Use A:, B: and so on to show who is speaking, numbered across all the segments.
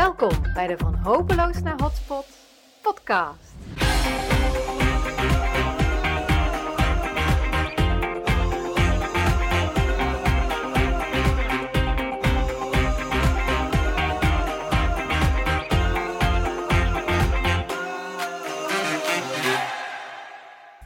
A: Welkom bij de Van Hopeloos naar Hotspot podcast.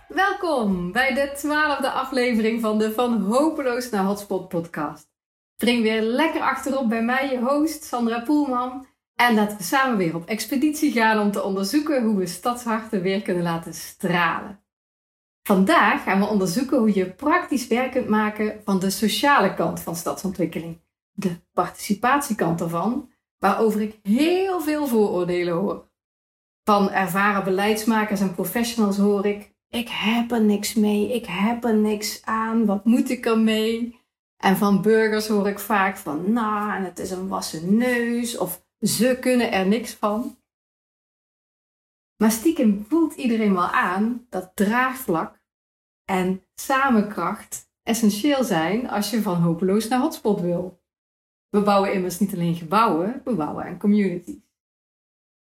A: Welkom bij de twaalfde aflevering van de Van Hopeloos naar Hotspot podcast. Spring weer lekker achterop bij mij, je host Sandra Poelman. En dat we samen weer op expeditie gaan om te onderzoeken hoe we stadsharten weer kunnen laten stralen. Vandaag gaan we onderzoeken hoe je praktisch werk kunt maken van de sociale kant van stadsontwikkeling. De participatiekant ervan, waarover ik heel veel vooroordelen hoor. Van ervaren beleidsmakers en professionals hoor ik: ik heb er niks mee, ik heb er niks aan, wat moet ik ermee? En van burgers hoor ik vaak van, nou, het is een wassen neus of ze kunnen er niks van. Maar stiekem voelt iedereen wel aan dat draagvlak en samenkracht essentieel zijn als je van hopeloos naar hotspot wil. We bouwen immers niet alleen gebouwen, we bouwen aan communities.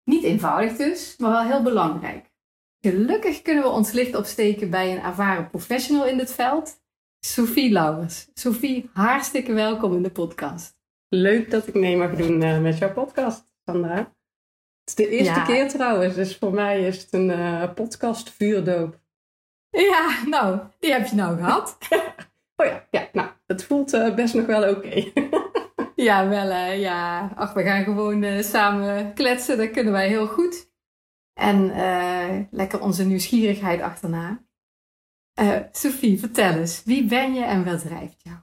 A: Niet eenvoudig dus, maar wel heel belangrijk. Gelukkig kunnen we ons licht opsteken bij een ervaren professional in dit veld, Sophie Lauwers. Sophie, hartstikke welkom in de podcast.
B: Leuk dat ik mee mag doen uh, met jouw podcast, Sandra. Het is de eerste
A: Ja.
B: keer trouwens, dus voor mij is het een eh, podcast vuurdoop.
A: Ja, nou, die heb je nou gehad.
B: Oh ja, ja nou, het voelt eh, best nog wel oké.
A: Ja, wel hè, ja. Ach, we gaan gewoon eh, samen kletsen, dat kunnen wij heel goed. En eh, lekker onze nieuwsgierigheid achterna. Eh, Sophie, vertel eens, wie ben je en wat drijft jou?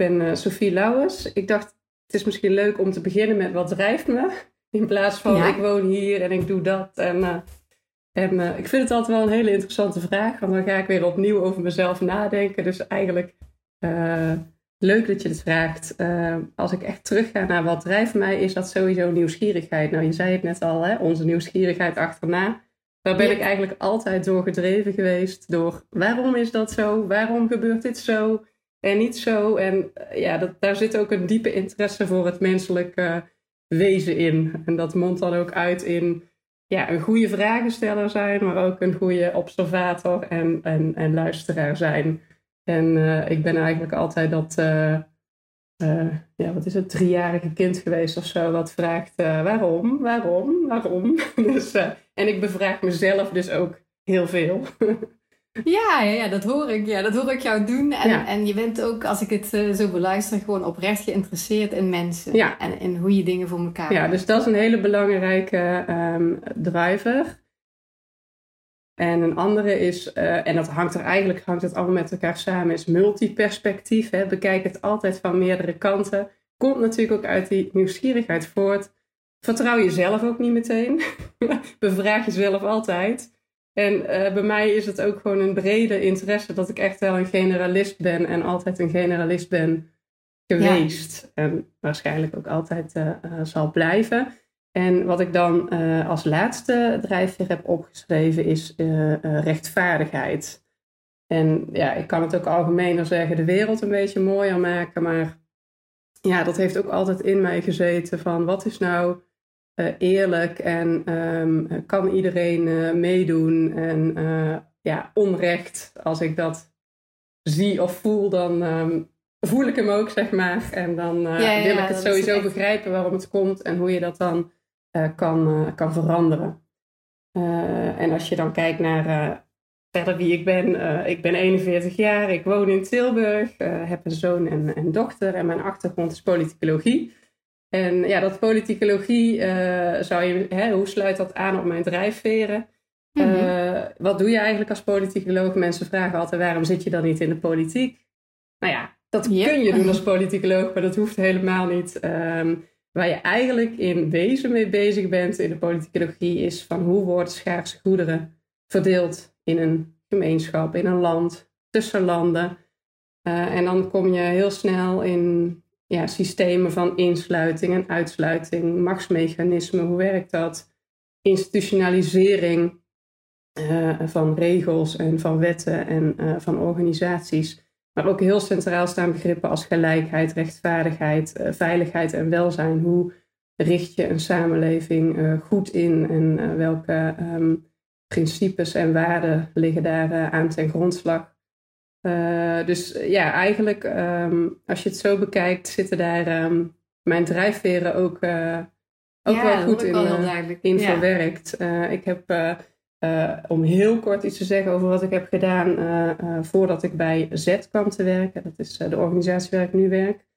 B: Ik ben eh, Sophie Lauwers. Ik dacht, het is misschien leuk om te beginnen met wat drijft me. In plaats van
A: Ja.
B: ik woon hier en ik doe dat. En, eh, en eh, ik vind het altijd wel een hele interessante vraag. Want dan ga ik weer opnieuw over mezelf nadenken. Dus eigenlijk leuk dat je het vraagt. Als ik echt terugga naar wat drijft mij, is dat sowieso nieuwsgierigheid. Nou, je zei het net al, hè? onze nieuwsgierigheid achterna. Daar ben
A: Ja.
B: ik eigenlijk altijd door gedreven geweest. Door waarom is dat zo? Waarom gebeurt dit zo? En niet zo. En eh, ja, dat, daar zit ook een diepe interesse voor het menselijke wezen in. En dat mondt dan ook uit in ja, een goede vragensteller zijn, maar ook een goede observator en, en, en luisteraar zijn. En eh, ik ben eigenlijk altijd dat, eh, eh, ja, wat is het, driejarige kind geweest of zo, wat vraagt eh, waarom, waarom, waarom. dus, eh, en ik bevraag mezelf dus ook heel veel.
A: Ja, ja, ja, dat hoor ik. Ja, dat hoor ik jou doen. En,
B: Ja.
A: en je bent ook, als ik het eh, zo beluister, gewoon oprecht geïnteresseerd in mensen.
B: Ja.
A: En in hoe je dingen voor elkaar
B: Ja, dus dat is een hele belangrijke ehm, driver. En een andere is, eh, en dat hangt er eigenlijk hangt het allemaal met elkaar samen, is multiperspectief. Hè? Bekijk het altijd van meerdere kanten. Komt natuurlijk ook uit die nieuwsgierigheid voort. Vertrouw jezelf ook niet meteen. Bevraag jezelf altijd. En eh, bij mij is het ook gewoon een brede interesse dat ik echt wel een generalist ben en altijd een generalist ben geweest. En waarschijnlijk ook altijd eh, eh, zal blijven. En wat ik dan als laatste drijfveer heb opgeschreven is rechtvaardigheid. En ja, ik kan het ook algemener zeggen, de wereld een beetje mooier maken. Maar ja, dat heeft ook altijd in mij gezeten van wat is nou eerlijk en ehm, kan iedereen eh, meedoen? En eh, ja, onrecht, als ik dat zie of voel, dan ehm, voel ik hem ook, zeg maar. En dan eh,
A: Ja, ja,
B: wil ik het sowieso
A: echt-
B: begrijpen waarom het komt en hoe je dat dan eh, kan, eh, kan veranderen. Eh, en als je dan kijkt naar eh, verder wie ik ben. eh, ik ben 41 jaar, ik woon in Tilburg, eh, heb een zoon en een dochter en mijn achtergrond is politicologie. En ja, dat politicologie, eh, zou je, hè, hoe sluit dat aan op mijn drijfveren?
A: Mhm.
B: Eh, wat doe je eigenlijk als politicoloog? Mensen vragen altijd, waarom zit je dan niet in de politiek? Nou ja, dat kun je doen als politicoloog, maar dat hoeft helemaal niet. Ehm, waar je eigenlijk in wezen mee bezig bent in de politicologie is van hoe worden schaarse goederen verdeeld in een gemeenschap, in een land, tussen landen. Eh, en dan kom je heel snel in ja, systemen van insluiting en uitsluiting, machtsmechanismen, hoe werkt dat? Institutionalisering eh, van regels en van wetten en eh, van organisaties. Maar ook heel centraal staan begrippen als gelijkheid, rechtvaardigheid, eh, veiligheid en welzijn. Hoe richt je een samenleving goed in en welke ehm, principes en waarden liggen daar aan ten grondslag. Dus ja, eigenlijk, ehm, als je het zo bekijkt, zitten daar mijn drijfveren ook, ook wel goed in, in verwerkt. ik heb om heel kort iets te zeggen over wat ik heb gedaan voordat ik bij Z kwam te werken. Dat is de organisatie waar ik nu werk.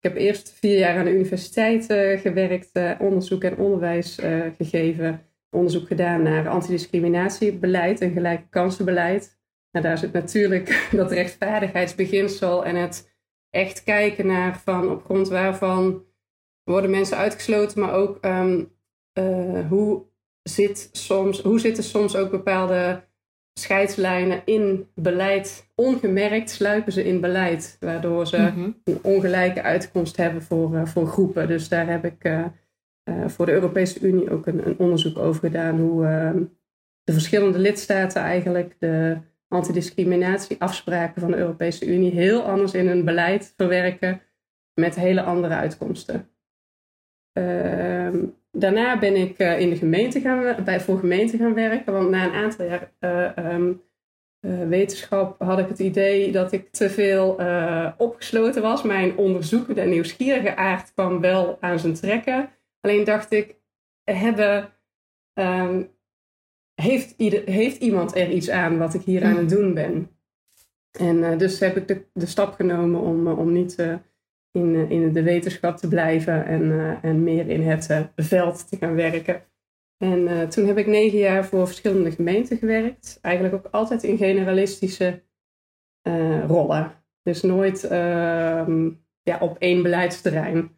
B: Ik heb eerst vier jaar aan de universiteit gewerkt, onderzoek en onderwijs gegeven. Onderzoek gedaan naar antidiscriminatiebeleid en gelijke kansenbeleid. En daar zit natuurlijk dat rechtvaardigheidsbeginsel en het echt kijken naar van op grond waarvan worden mensen uitgesloten, maar ook um, hoe zit soms, hoe zitten soms ook bepaalde scheidslijnen in beleid ongemerkt sluipen ze in beleid, waardoor ze mhm. een ongelijke uitkomst hebben voor, uh, voor groepen. Dus daar heb ik uh, voor de Europese Unie ook een, een onderzoek over gedaan hoe de verschillende lidstaten eigenlijk de antidiscriminatieafspraken van de Europese Unie heel anders in hun beleid verwerken met hele andere uitkomsten. Ehm, daarna ben ik uh, in de gemeente gaan, bij, voor gemeente gaan werken. Want na een aantal jaar uh, um, uh, wetenschap had ik het idee dat ik te veel opgesloten was. Mijn onderzoekende en nieuwsgierige aard kwam wel aan zijn trekken. Alleen dacht ik, hebben, um, heeft, ieder, heeft iemand er iets aan wat ik hier aan het doen ben? En dus heb ik de, de stap genomen om, om niet in, eh, in de wetenschap te blijven en, eh, en meer in het eh, veld te gaan werken. En toen heb ik negen jaar voor verschillende gemeenten gewerkt. Eigenlijk ook altijd in generalistische rollen. Dus nooit ehm, ja, op één beleidsterrein.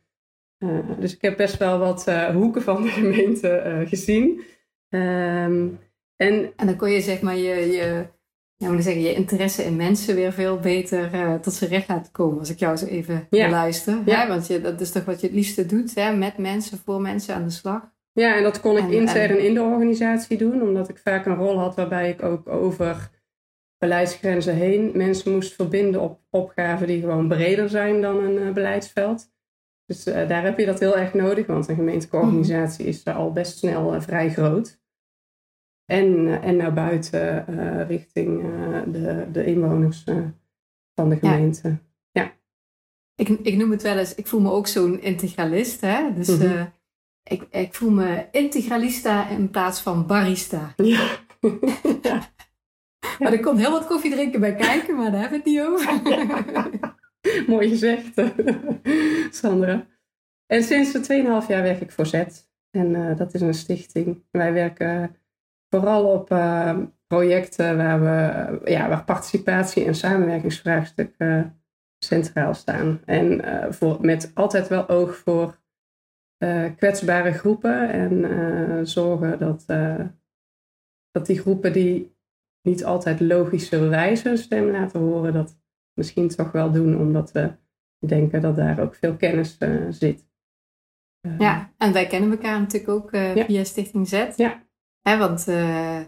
B: dus ik heb best wel wat hoeken van de gemeente gezien.
A: Ehm, en, en dan kon je zeg maar je, je ja, moet zeggen, je interesse in mensen weer veel beter uh, tot zijn recht laten komen. Als ik jou zo even ja. beluister. Ja. Want je, dat is toch wat je het liefste doet, hè? met mensen, voor mensen aan de slag.
B: Ja, en dat kon ik intern in de organisatie doen, omdat ik vaak een rol had waarbij ik ook over beleidsgrenzen heen mensen moest verbinden op opgaven die gewoon breder zijn dan een uh, beleidsveld. Dus uh, daar heb je dat heel erg nodig, want een gemeentelijke organisatie is al best snel vrij groot. En, eh, en naar buiten uh, richting uh, de, de inwoners uh, van de gemeente. Ja. ja.
A: Ik, ik noem het wel eens, ik voel me ook zo'n integralist. Hè? Dus mm -hmm. ik, ik voel me integralista in plaats van barista. Ja. ja. Maar er komt heel wat koffie drinken bij kijken, maar daar hebben we het niet over.
B: Mooi gezegd, Sandra. En sinds 2,5 jaar werk ik voor Z. En dat is een stichting. Wij werken vooral op uh, projecten waar, we, ja, waar participatie en samenwerkingsvraagstukken centraal staan. En uh, voor, met altijd wel oog voor uh, kwetsbare groepen en zorgen dat, dat die groepen die niet altijd logischerwijs hun stem laten horen, dat misschien toch wel doen omdat we denken dat daar ook veel kennis zit.
A: ja, en wij kennen elkaar natuurlijk ook via Stichting Z. Ja. Hè, want uh,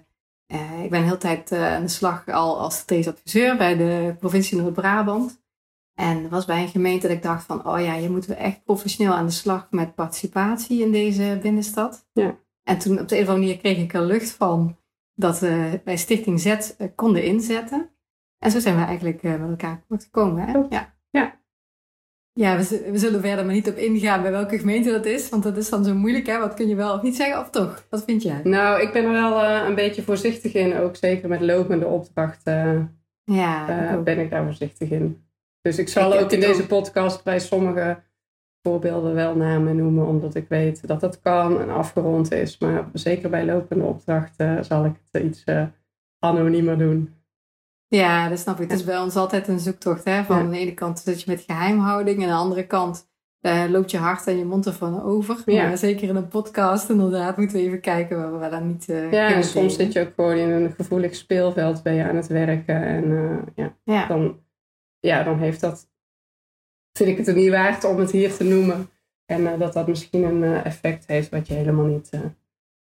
A: uh, ik ben heel tijd uh, aan de slag al als adviseur bij de provincie Noord-Brabant. En was bij een gemeente dat ik dacht van, oh ja, moeten we echt professioneel aan de slag met participatie in deze binnenstad. Ja. En toen op de een of andere manier kreeg ik er lucht van dat we bij Stichting Z konden inzetten. En zo zijn we eigenlijk met elkaar gekomen. Hè? Ja. ja. Ja, we, we, zullen verder maar niet op ingaan bij welke gemeente dat is, want dat is dan zo moeilijk. Hè? Wat kun je wel of niet zeggen, of toch? Wat vind jij?
B: Nou, ik ben er wel uh, een beetje voorzichtig in, ook zeker met lopende opdrachten. ja, uh, ben ik daar voorzichtig in. Dus ik zal ook in deze podcast bij sommige voorbeelden wel namen noemen, omdat ik weet dat dat kan en afgerond is. Maar zeker bij lopende opdrachten zal ik het iets uh, anoniemer doen.
A: Ja, dat snap ik. Het is bij ons altijd een zoektocht. Hè? Van de ene kant zit je met geheimhouding en aan de andere kant uh, loopt je hart en je mond ervan over. Ja. Maar zeker in een podcast inderdaad moeten we even kijken waar we dan niet uh,
B: Ja, en soms zit je ook gewoon in een gevoelig speelveld, ben je aan het werken. En uh, ja, ja, Dan, ja, dan heeft dat, vind ik het er niet waard om het hier te noemen. En dat dat misschien een effect heeft wat je helemaal niet...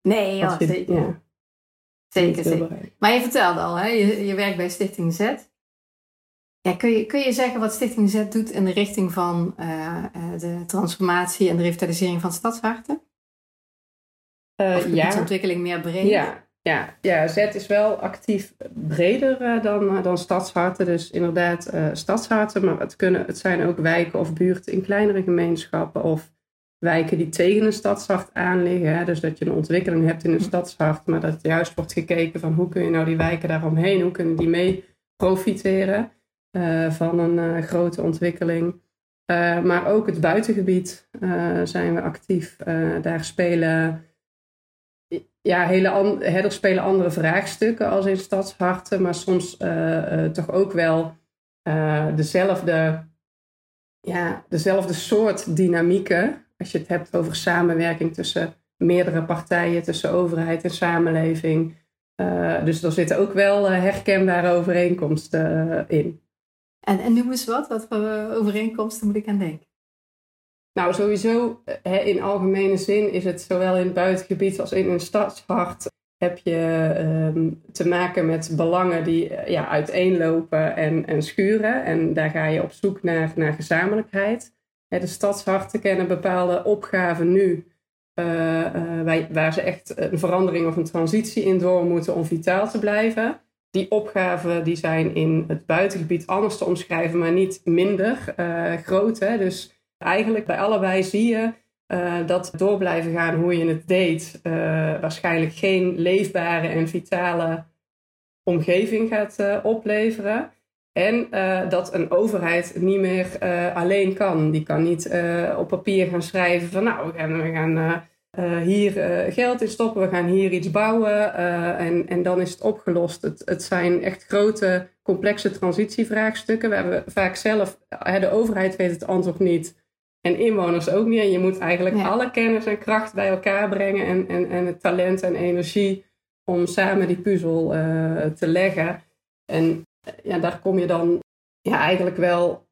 A: nee, ja, zeker. Ja. Zeker, zeker. Maar je vertelde al, hè? Je, je werkt bij Stichting Z. Ja, kun, je, kun je zeggen wat Stichting Z doet in de richting van de transformatie en de revitalisering van stadsharten? of ja. ontwikkeling meer breed?
B: Ja, ja, ja, Z is wel actief breder dan, dan stadsharten. Dus inderdaad stadsharten, maar het, kunnen, het zijn ook wijken of buurten in kleinere gemeenschappen of wijken die tegen een stadshart aanliggen. Hè? Dus dat je een ontwikkeling hebt in een stadshart, maar dat juist wordt gekeken van hoe kun je nou die wijken daaromheen, hoe kunnen die mee profiteren uh, van een uh, grote ontwikkeling. Uh, maar ook het buitengebied zijn we actief. daar spelen, ja, hele an spelen andere vraagstukken als in stadsharten, maar soms toch ook wel dezelfde, ja, dezelfde soort dynamieken als je het hebt over samenwerking tussen meerdere partijen, tussen overheid en samenleving. Uh, dus er zitten ook wel uh, herkenbare overeenkomsten uh, in.
A: En, en noem eens wat, wat voor overeenkomsten moet ik aan denken?
B: Nou, sowieso in algemene zin is het zowel in het buitengebied als in een stadshart heb je um, te maken met belangen die ja, uiteenlopen en, en schuren. En daar ga je op zoek naar, naar gezamenlijkheid de stadsharten kennen bepaalde opgaven nu. Uh, waar ze echt een verandering of een transitie in door moeten om vitaal te blijven. Die opgaven die zijn in het buitengebied anders te omschrijven, maar niet minder uh, groot. Hè? Dus eigenlijk bij allebei zie je dat door blijven gaan hoe je het deed, waarschijnlijk geen leefbare en vitale omgeving gaat opleveren. En uh, dat een overheid niet meer uh, alleen kan. Die kan niet uh, op papier gaan schrijven van nou, we gaan, we gaan hier geld in stoppen, we gaan hier iets bouwen en, en dan is het opgelost. Het, het zijn echt grote, complexe transitievraagstukken. We hebben vaak zelf, de overheid weet het antwoord niet en inwoners ook niet. En je moet eigenlijk alle kennis en kracht bij elkaar brengen en, en, en het talent en energie om samen die puzzel te leggen. En ja, daar kom je dan ja, eigenlijk wel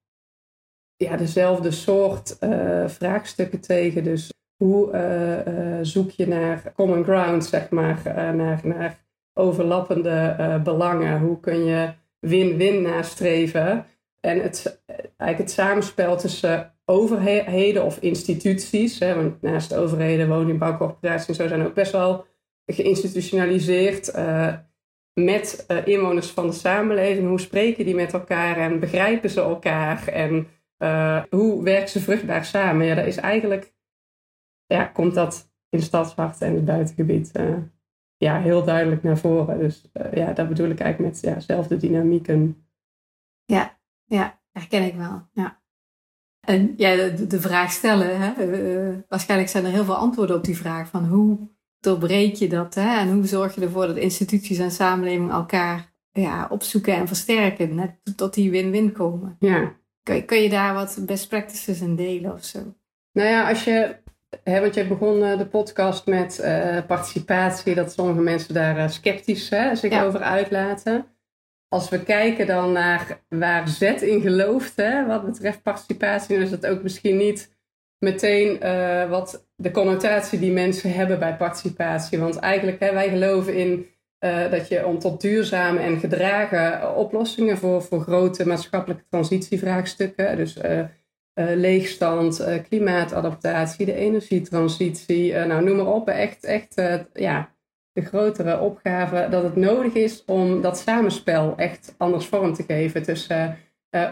B: ja, dezelfde soort uh, vraagstukken tegen. Dus hoe uh, zoek je naar common ground, zeg maar, naar, naar overlappende belangen? Hoe kun je win-win nastreven? En het, eigenlijk het samenspel tussen overheden of instituties, hè, want naast overheden, woningbouwcorporaties en zo zijn ook best wel geïnstitutionaliseerd met uh, inwoners van de samenleving. Hoe spreken die met elkaar en begrijpen ze elkaar en uh, hoe werken ze vruchtbaar samen? Ja, dat is eigenlijk, ja, komt dat in de stadshart en het buitengebied uh, ja, heel duidelijk naar voren. Dus ja, dat bedoel ik eigenlijk met ja, dezelfde dynamieken.
A: Ja, ja, herken ik wel. Ja. En ja, de, de vraag stellen, hè? waarschijnlijk zijn er heel veel antwoorden op die vraag van hoe doorbreek je dat? Hè? En hoe zorg je ervoor dat instituties en samenleving elkaar ja, opzoeken en versterken, net tot die win-win komen?
B: Ja.
A: Kun, kun je daar wat best practices in delen of zo?
B: Nou ja, als je, hè, want je begon uh, de podcast met uh, participatie, dat sommige mensen daar uh, sceptisch hè, zich over uitlaten. Als we kijken dan naar waar Z in gelooft, hè, wat betreft participatie, dan is dat ook misschien niet meteen uh, wat de connotatie die mensen hebben bij participatie. Want eigenlijk, hè, wij geloven in uh, dat je om tot duurzame en gedragen oplossingen voor, voor grote maatschappelijke transitievraagstukken, dus leegstand, klimaatadaptatie, de energietransitie, nou noem maar op, echt, echt ja, de grotere opgave, dat het nodig is om dat samenspel echt anders vorm te geven tussen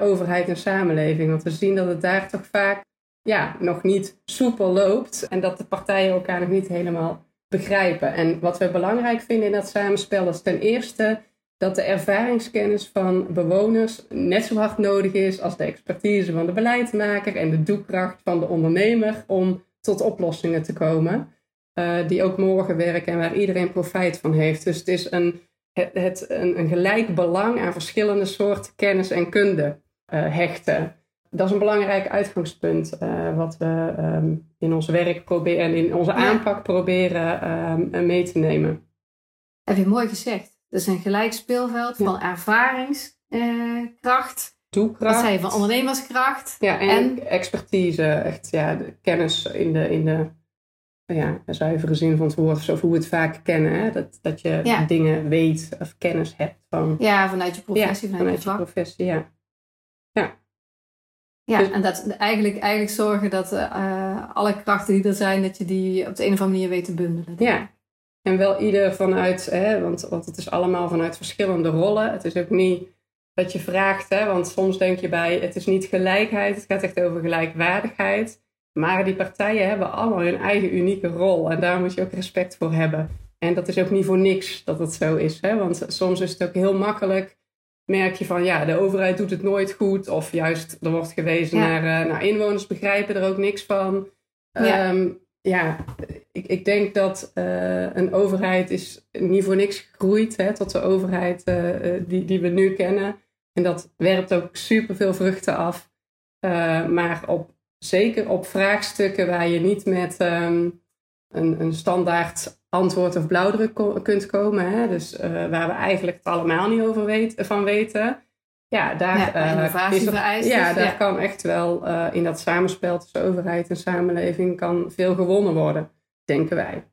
B: overheid en samenleving. Want we zien dat het daar toch vaak ja, nog niet soepel loopt en dat de partijen elkaar nog niet helemaal begrijpen. En wat we belangrijk vinden in dat samenspel is ten eerste dat de ervaringskennis van bewoners net zo hard nodig is als de expertise van de beleidsmaker en de doelkracht van de ondernemer om tot oplossingen te komen. Uh, die ook morgen werken en waar iedereen profijt van heeft. Dus het is een, het, een, een gelijk belang aan verschillende soorten kennis en kunde uh, hechten dat is een belangrijk uitgangspunt uh, wat we um, in ons werk proberen en in onze aanpak proberen um, mee te nemen.
A: Heb je mooi gezegd. Is een gelijk speelveld ja. van ervaringskracht. Uh,
B: Toekracht.
A: Wat zei je van ondernemerskracht?
B: Ja, en, en, expertise. Echt ja, de kennis in de, in de ja, zuivere zin van het woord. Zo hoe we het vaak kennen. Hè? Dat, dat je ja. dingen weet of kennis hebt van...
A: Ja, vanuit je professie.
B: Ja, vanuit, vanuit je professie, ja. Ja.
A: Ja,
B: Dus-
A: en dat eigenlijk, eigenlijk zorgen dat eh, alle krachten die er zijn, dat je die op de een of andere manier weet te bundelen.
B: Ja. En wel ieder vanuit, hè, want, want het is allemaal vanuit verschillende rollen. Het is ook niet dat je vraagt, hè, want soms denk je bij, het is niet gelijkheid, het gaat echt over gelijkwaardigheid. Maar die partijen hebben allemaal hun eigen unieke rol en daar moet je ook respect voor hebben. En dat is ook niet voor niks dat het zo is, hè, want soms is het ook heel makkelijk. Merk je van ja, de overheid doet het nooit goed, of juist er wordt gewezen
A: Ja.
B: naar, eh, naar inwoners, begrijpen er ook niks van.
A: Ja.
B: Ehm, ja, ik, ik denk dat eh, een overheid is niet voor niks gegroeid hè, tot de overheid eh, die, die we nu kennen. En dat werpt ook superveel vruchten af. Maar op, zeker op vraagstukken waar je niet met ehm, een, een standaard antwoord of blauwdruk ko- kunt komen. Hè, dus eh, waar we eigenlijk het allemaal niet over weet, van weten. Ja, daar,
A: Ja,
B: eh,
A: innovatie
B: er- ja, daar
A: ja.
B: kan echt wel eh, in dat samenspel tussen overheid en samenleving kan veel gewonnen worden, denken wij.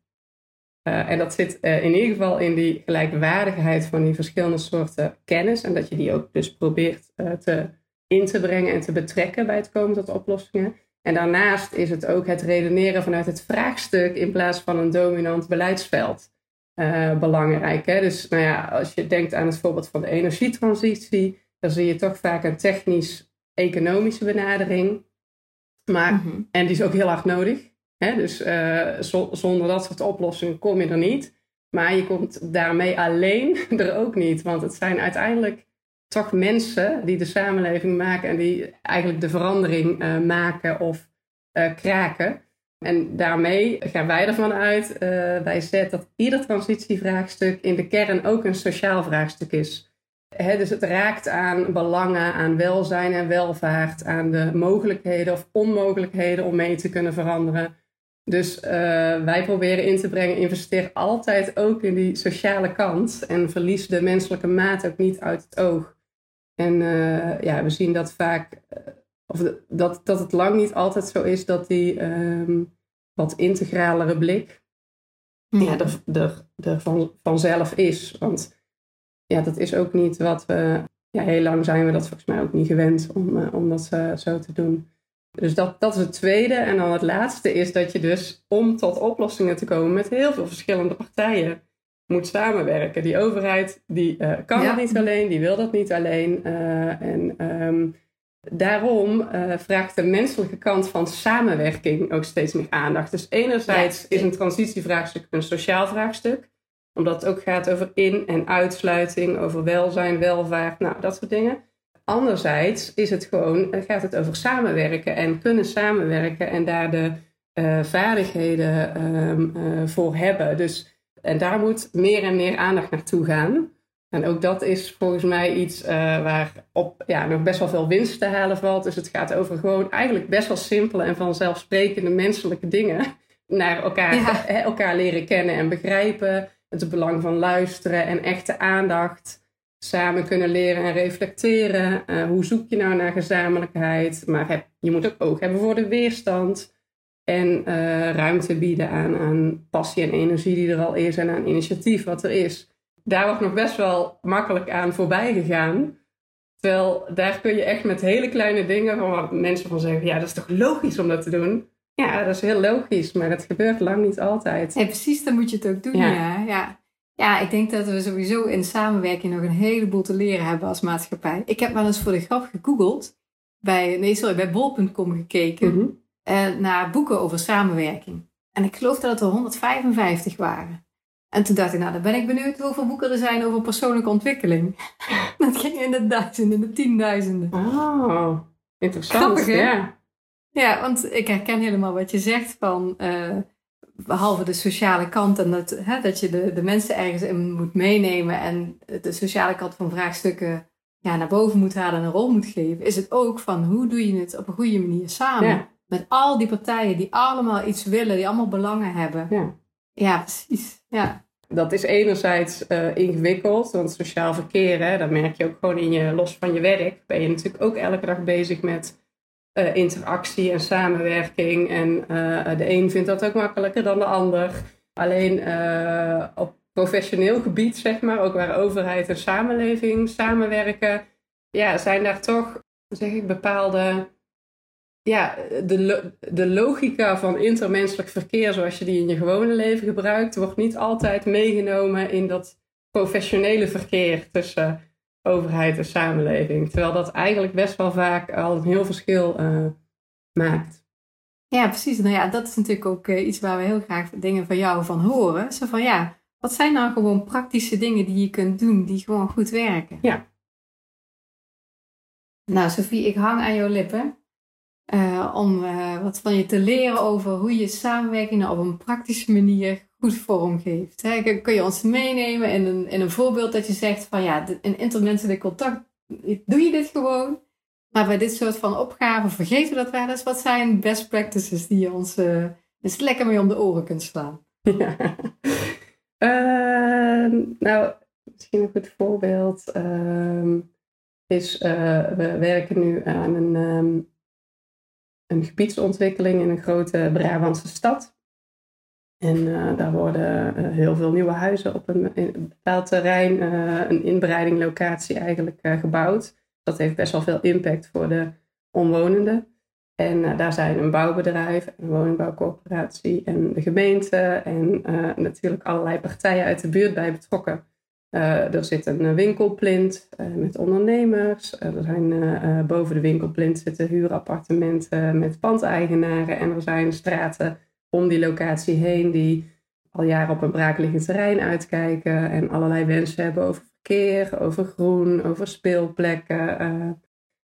B: En dat zit in ieder geval in die gelijkwaardigheid van die verschillende soorten kennis. En dat je die ook dus probeert te, in te brengen en te betrekken bij het komen tot oplossingen. En daarnaast is het ook het redeneren vanuit het vraagstuk in plaats van een dominant beleidsveld eh, belangrijk. Hè? Dus nou ja, als je denkt aan het voorbeeld van de energietransitie, dan zie je toch vaak een technisch-economische benadering. Maar
A: Mhm.
B: en die is ook heel hard nodig. Hè? Dus eh, zo- zonder dat soort oplossingen kom je er niet. Maar je komt daarmee alleen er ook niet. Want het zijn uiteindelijk toch mensen die de samenleving maken en die eigenlijk de verandering eh, maken of eh, kraken. En daarmee gaan wij ervan uit, eh bij dat ieder transitievraagstuk in de kern ook een sociaal vraagstuk is. Dus het raakt aan belangen, aan welzijn en welvaart, aan de mogelijkheden of onmogelijkheden om mee te kunnen veranderen. Dus wij proberen in te brengen, investeer altijd ook in die sociale kant en verlies de menselijke maat ook niet uit het oog. En eh, ja, we zien dat vaak, eh, of dat, dat het lang niet altijd zo is dat die ehm, wat integralere blik ja, er, er, er van, vanzelf is. Want ja, dat is ook niet wat we. Ja, heel lang zijn we dat volgens mij ook niet gewend om, eh, om dat zo te doen. Dus dat, dat is het tweede. En dan het laatste is dat je dus om tot oplossingen te komen met heel veel verschillende partijen moet samenwerken. Die overheid die eh, kan
A: Ja.
B: dat niet alleen, die wil dat niet alleen. eh, en ehm, daarom eh, vraagt de menselijke kant van samenwerking ook steeds meer aandacht. Dus enerzijds
A: Ja.
B: is een transitievraagstuk een sociaal vraagstuk omdat het ook gaat over in- en uitsluiting, over welzijn, welvaart, nou dat soort dingen. Anderzijds is het gewoon, gaat het over samenwerken en kunnen samenwerken en daar de vaardigheden ehm, eh, voor hebben. Dus, en daar moet meer en meer aandacht naartoe gaan. En ook dat is volgens mij iets eh, waar op ja, nog best wel veel winst te halen valt. Dus het gaat over gewoon eigenlijk best wel simpele en vanzelfsprekende menselijke dingen. Naar elkaar,
A: Ja.
B: elkaar leren kennen en begrijpen. Het belang van luisteren en echte aandacht. Samen kunnen leren en reflecteren. Eh, hoe zoek je nou naar gezamenlijkheid? Maar heb, je moet ook oog hebben voor de weerstand. En eh, ruimte bieden aan, aan passie en energie die er al is. En aan initiatief wat er is. Daar wordt nog best wel makkelijk aan voorbij gegaan. Terwijl daar kun je echt met hele kleine dingen, van waar mensen van zeggen, ja dat is toch logisch om dat te doen. Ja, dat is heel logisch, maar het gebeurt lang niet altijd.
A: Nee, precies, dan moet je het ook doen.
B: Ja.
A: Ja. Ja. Ja. ik denk dat we sowieso in samenwerking nog een heleboel te leren hebben als maatschappij. Ik heb wel eens voor de grap gegoogeld, bij, nee, sorry, bij bol.com gekeken,
B: Mhm.
A: Eh, naar boeken over samenwerking. En ik geloof dat het er 155 waren. En toen dacht ik, nou, dan ben ik benieuwd hoeveel boeken er zijn over persoonlijke ontwikkeling. dat ging in de duizenden, in de tienduizenden.
B: Oh, interessant.
A: Grappig, hè?
B: Ja.
A: Ja, want ik herken helemaal wat je zegt van, eh, behalve de sociale kant en dat, hè, dat je de, de mensen ergens in moet meenemen en de sociale kant van vraagstukken ja, naar boven moet halen en een rol moet geven, is het ook van hoe doe je het op een goede manier samen.
B: Ja.
A: Met al die partijen die allemaal iets willen, die allemaal belangen hebben.
B: Ja.
A: Ja, precies. Ja,
B: Dat is enerzijds eh, ingewikkeld, want sociaal verkeer, hè, dat merk je ook gewoon in je, los van je werk, ben je natuurlijk ook elke dag bezig met eh, interactie en samenwerking. En eh, de een vindt dat ook makkelijker dan de ander. Alleen op professioneel gebied, zeg maar, ook waar overheid en samenleving samenwerken, ja, zijn daar toch zeg ik, bepaalde ja, de, de logica van intermenselijk verkeer zoals je die in je gewone leven gebruikt, wordt niet altijd meegenomen in dat professionele verkeer tussen overheid en samenleving. Terwijl dat eigenlijk best wel vaak al een heel verschil uh, maakt.
A: Ja, precies. Nou ja, dat is natuurlijk ook uh, iets waar we heel graag dingen van jou van horen. Zo van ja, wat zijn nou gewoon praktische dingen die je kunt doen die gewoon goed werken?
B: Ja.
A: Nou, Sophie, ik hang aan jouw lippen. Uh, om uh, wat van je te leren over hoe je samenwerking nou op een praktische manier goed vormgeeft. Hè? Kun je ons meenemen in een, in een voorbeeld dat je zegt van ja, in intermenselijk contact doe je dit gewoon. Maar bij dit soort van opgaven vergeten we dat wel eens. Wat zijn best practices die je ons uh, eens lekker mee om de oren kunt slaan?
B: Ja. nou, misschien een goed voorbeeld ehm, is, we werken nu aan een... Um, een gebiedsontwikkeling in een grote Brabantse stad. En uh, daar worden uh, heel veel nieuwe huizen op een, bepaald terrein, uh, een inbreidinglocatie eigenlijk gebouwd. Dat heeft best wel veel impact voor de omwonenden. En daar zijn een bouwbedrijf, een woningbouwcorporatie en de gemeente en natuurlijk allerlei partijen uit de buurt bij betrokken. Uh, er zit een winkelplint uh, met ondernemers. Er zijn boven de winkelplint zitten huurappartementen met pandeigenaren. En er zijn straten om die locatie heen die al jaren op een braakliggend terrein uitkijken. En allerlei wensen hebben over verkeer, over groen, over speelplekken.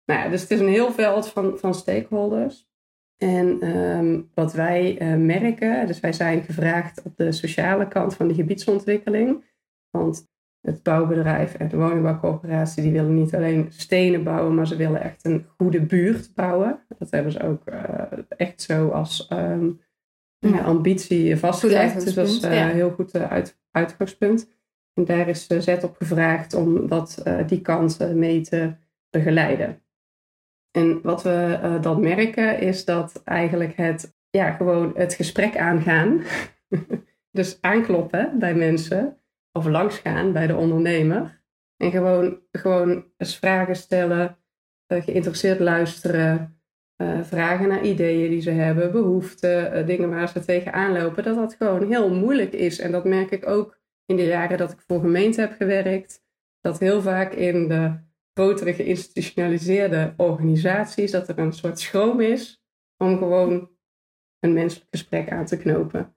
B: nou ja, dus het is een heel veld van, van stakeholders. En um, wat wij merken, dus wij zijn gevraagd op de sociale kant van de gebiedsontwikkeling. Want het bouwbedrijf en de woningbouwcorporatie, die willen niet alleen stenen bouwen, maar ze willen echt een goede buurt bouwen. Dat hebben ze ook uh, echt zo als um, ja. ambitie vastgelegd. Dus dat is uh, ja. heel goed uh, uit, uitgangspunt. En daar is Zet op gevraagd om dat, die kansen mee te begeleiden. En wat we dan merken is dat eigenlijk het, ja, gewoon het gesprek aangaan. dus aankloppen bij mensen of langsgaan bij de ondernemer. En gewoon, gewoon eens vragen stellen, uh, geïnteresseerd luisteren, uh, vragen naar ideeën die ze hebben, behoeften, uh, dingen waar ze tegenaan lopen. Dat dat gewoon heel moeilijk is. En dat merk ik ook in de jaren dat ik voor gemeente heb gewerkt. Dat heel vaak in de grotere geïnstitutionaliseerde organisaties, dat er een soort schroom is om gewoon een menselijk gesprek aan te knopen.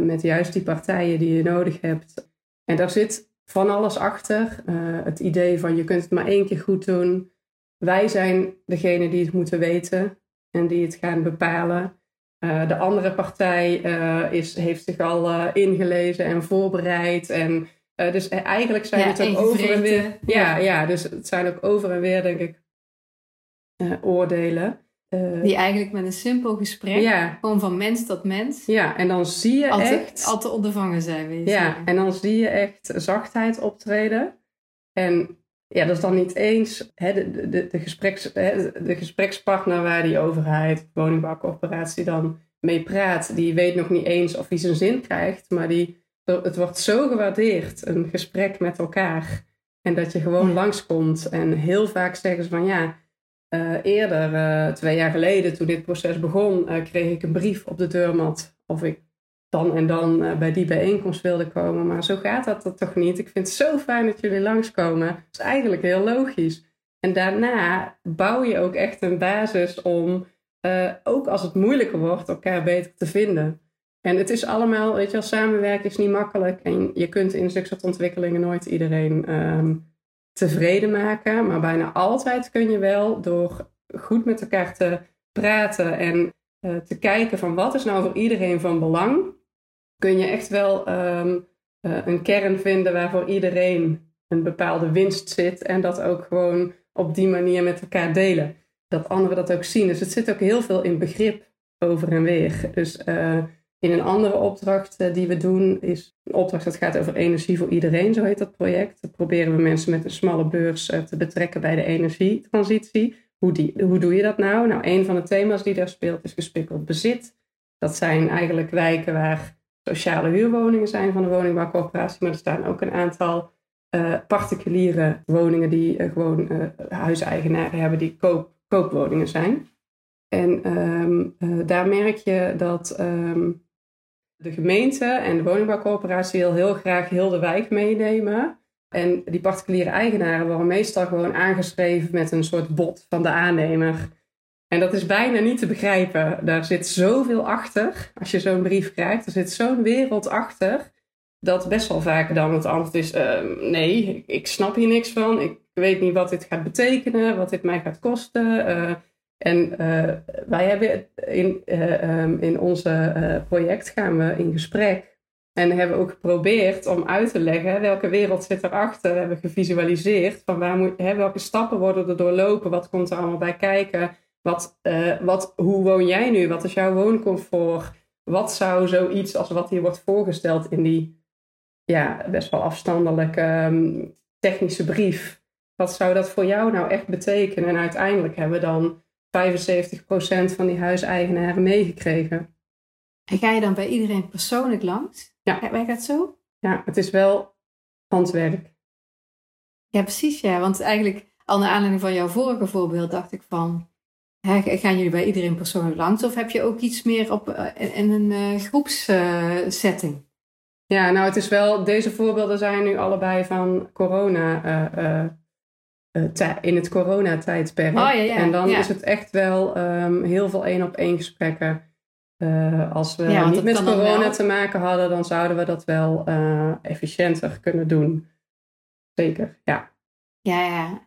B: met juist die partijen die je nodig hebt en daar zit van alles achter. Uh, het idee van je kunt het maar één keer goed doen. Wij zijn degene die het moeten weten en die het gaan bepalen. Uh, de andere partij uh, is, heeft zich al ingelezen en voorbereid. En, dus eigenlijk zijn ja, het ook over en weer. Ja, ja, ja, dus het zijn ook over en weer, denk ik, oordelen.
A: Uh, die eigenlijk met een simpel gesprek, ja. gewoon van mens tot mens.
B: Ja, en dan zie je
A: al te,
B: echt...
A: Al te ondervangen zijn, weet
B: je Ja, en dan zie je echt zachtheid optreden. En ja, dat is dan niet eens hè, de, de, de, gespreks, hè, de gesprekspartner waar die overheid, woningbouwcorporatie dan mee praat. Die weet nog niet eens of hij zijn zin krijgt, maar die, het wordt zo gewaardeerd, een gesprek met elkaar. En dat je gewoon ja. langskomt. En heel vaak zeggen ze van ja uh, eerder, uh, twee jaar geleden, toen dit proces begon, uh, kreeg ik een brief op de deurmat of ik dan en dan bij die bijeenkomst wilde komen. Maar zo gaat dat, dat toch niet. Ik vind het zo fijn dat jullie langskomen. Dat is eigenlijk heel logisch. En daarna bouw je ook echt een basis om, ook als het moeilijker wordt, elkaar beter te vinden. En het is allemaal, weet je wel, samenwerken is niet makkelijk. En je kunt in zulke soort ontwikkelingen nooit iedereen um, tevreden maken. Maar bijna altijd kun je wel door goed met elkaar te praten en uh, te kijken van wat is nou voor iedereen van belang. Kun je echt wel um, uh, een kern vinden waarvoor iedereen een bepaalde winst zit. En dat ook gewoon op die manier met elkaar delen. Dat anderen dat ook zien. Dus het zit ook heel veel in begrip over en weer. Dus uh, in een andere opdracht uh, die we doen is een opdracht dat gaat over energie voor iedereen, zo heet dat project. Dan proberen we mensen met een smalle beurs uh, te betrekken bij de energietransitie. Hoe, die, hoe doe je dat nou? Nou, een van de thema's die daar speelt is gespikkeld bezit. Dat zijn eigenlijk wijken waar sociale huurwoningen zijn van de woningbouwcorporatie, maar er staan ook een aantal uh, particuliere woningen die gewoon huiseigenaren hebben die koop, koopwoningen zijn. En um, daar merk je dat um, de gemeente en de woningbouwcorporatie heel, heel graag heel de wijk meenemen. En die particuliere eigenaren worden meestal gewoon aangeschreven met een soort bod van de aannemer. En dat is bijna niet te begrijpen. Daar zit zoveel achter. Als je zo'n brief krijgt, er zit zo'n wereld achter. Dat best wel vaak dan het antwoord is: uh, nee, ik snap hier niks van. Ik weet niet wat dit gaat betekenen, wat dit mij gaat kosten. Uh, en uh, wij hebben in, um, in onze project gaan we in gesprek. En hebben ook geprobeerd om uit te leggen welke wereld zit erachter. Hebben gevisualiseerd van waar moet, hè, welke stappen worden er doorlopen, wat komt er allemaal bij kijken. Wat, uh, wat, hoe woon jij nu? Wat is jouw wooncomfort? Wat zou zoiets als wat hier wordt voorgesteld in die ja, best wel afstandelijke um, technische brief, wat zou dat voor jou nou echt betekenen? En uiteindelijk hebben we dan 75% van die huiseigenaren meegekregen.
A: En ga je dan bij iedereen persoonlijk langs?
B: Ja.
A: Werkt dat zo?
B: Ja, het is wel handwerk.
A: Ja, precies. Ja. Want eigenlijk, al naar aanleiding van jouw vorige voorbeeld, dacht ik van... Hè, gaan jullie bij iedereen persoonlijk langs? Of heb je ook iets meer op, uh, in een uh, groepssetting? Uh,
B: ja, nou het is wel... Deze voorbeelden zijn nu allebei van corona... in het coronatijdperk.
A: Oh, ja, ja.
B: En dan
A: ja.
B: is het echt wel um, heel veel één op één gesprekken. Uh, als we
A: ja,
B: niet met corona te maken hadden, dan zouden we dat wel uh, efficiënter kunnen doen. Zeker, ja.
A: Ja, ja.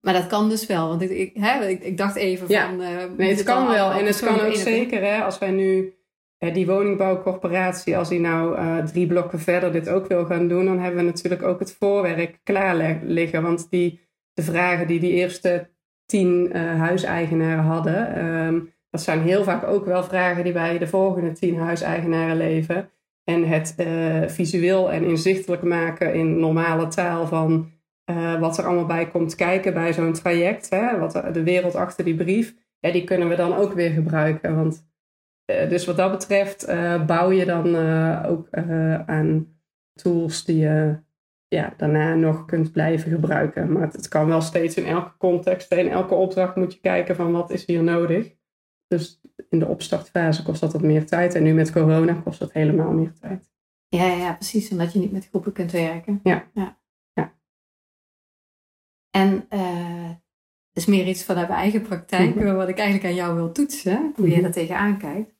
A: Maar dat kan dus wel. Want ik, ik, hè, ik, ik dacht even van... Uh,
B: nee, het kan wel. En het kan ook zeker, hè, als wij nu die woningbouwcorporatie, als die nou drie blokken verder dit ook wil gaan doen, dan hebben we natuurlijk ook het voorwerk klaar liggen. Want die, de vragen die die eerste tien huiseigenaren hadden... Um, dat zijn heel vaak ook wel vragen die bij de volgende tien huiseigenaren leven. En het uh, visueel en inzichtelijk maken in normale taal van uh, wat er allemaal bij komt kijken bij zo'n traject. Hè, wat de wereld achter die brief. Die kunnen we dan ook weer gebruiken. Want, dus wat dat betreft bouw je dan ook aan tools die je ja, daarna nog kunt blijven gebruiken. Maar het, het kan wel steeds in elke context, in elke opdracht moet je kijken van wat is hier nodig. Dus in de opstartfase kost dat wat meer tijd. En nu met corona kost dat helemaal meer tijd.
A: Ja, ja precies. Omdat je niet met groepen kunt werken.
B: Ja.
A: ja.
B: ja.
A: En uh, is meer iets vanuit mijn eigen praktijk. Mm -hmm. Wat ik eigenlijk aan jou wil toetsen. Hoe
B: Mhm.
A: je daar tegenaan kijkt.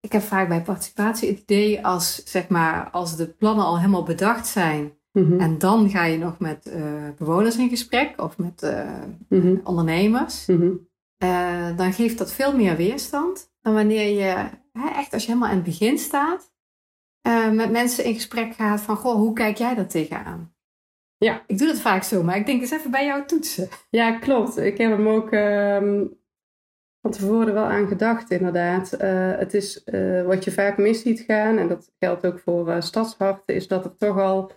A: Ik heb vaak bij participatie het idee als, zeg maar, als de plannen al helemaal bedacht zijn.
B: Mm -hmm.
A: En dan ga je nog met uh, bewoners in gesprek. Of met uh,
B: mm -hmm.
A: ondernemers.
B: -hmm.
A: Uh, dan geeft dat veel meer weerstand dan wanneer je, hè, echt als je helemaal aan het begin staat, uh, met mensen in gesprek gaat van, goh, hoe kijk jij daar tegenaan?
B: Ja.
A: Ik doe dat vaak zo, maar ik denk eens even bij jou toetsen.
B: Ja, klopt. Ik heb hem ook uh, van tevoren wel aan gedacht, inderdaad. Uh, het is wat je vaak mis ziet gaan, en dat geldt ook voor stadsharten, is dat er toch al,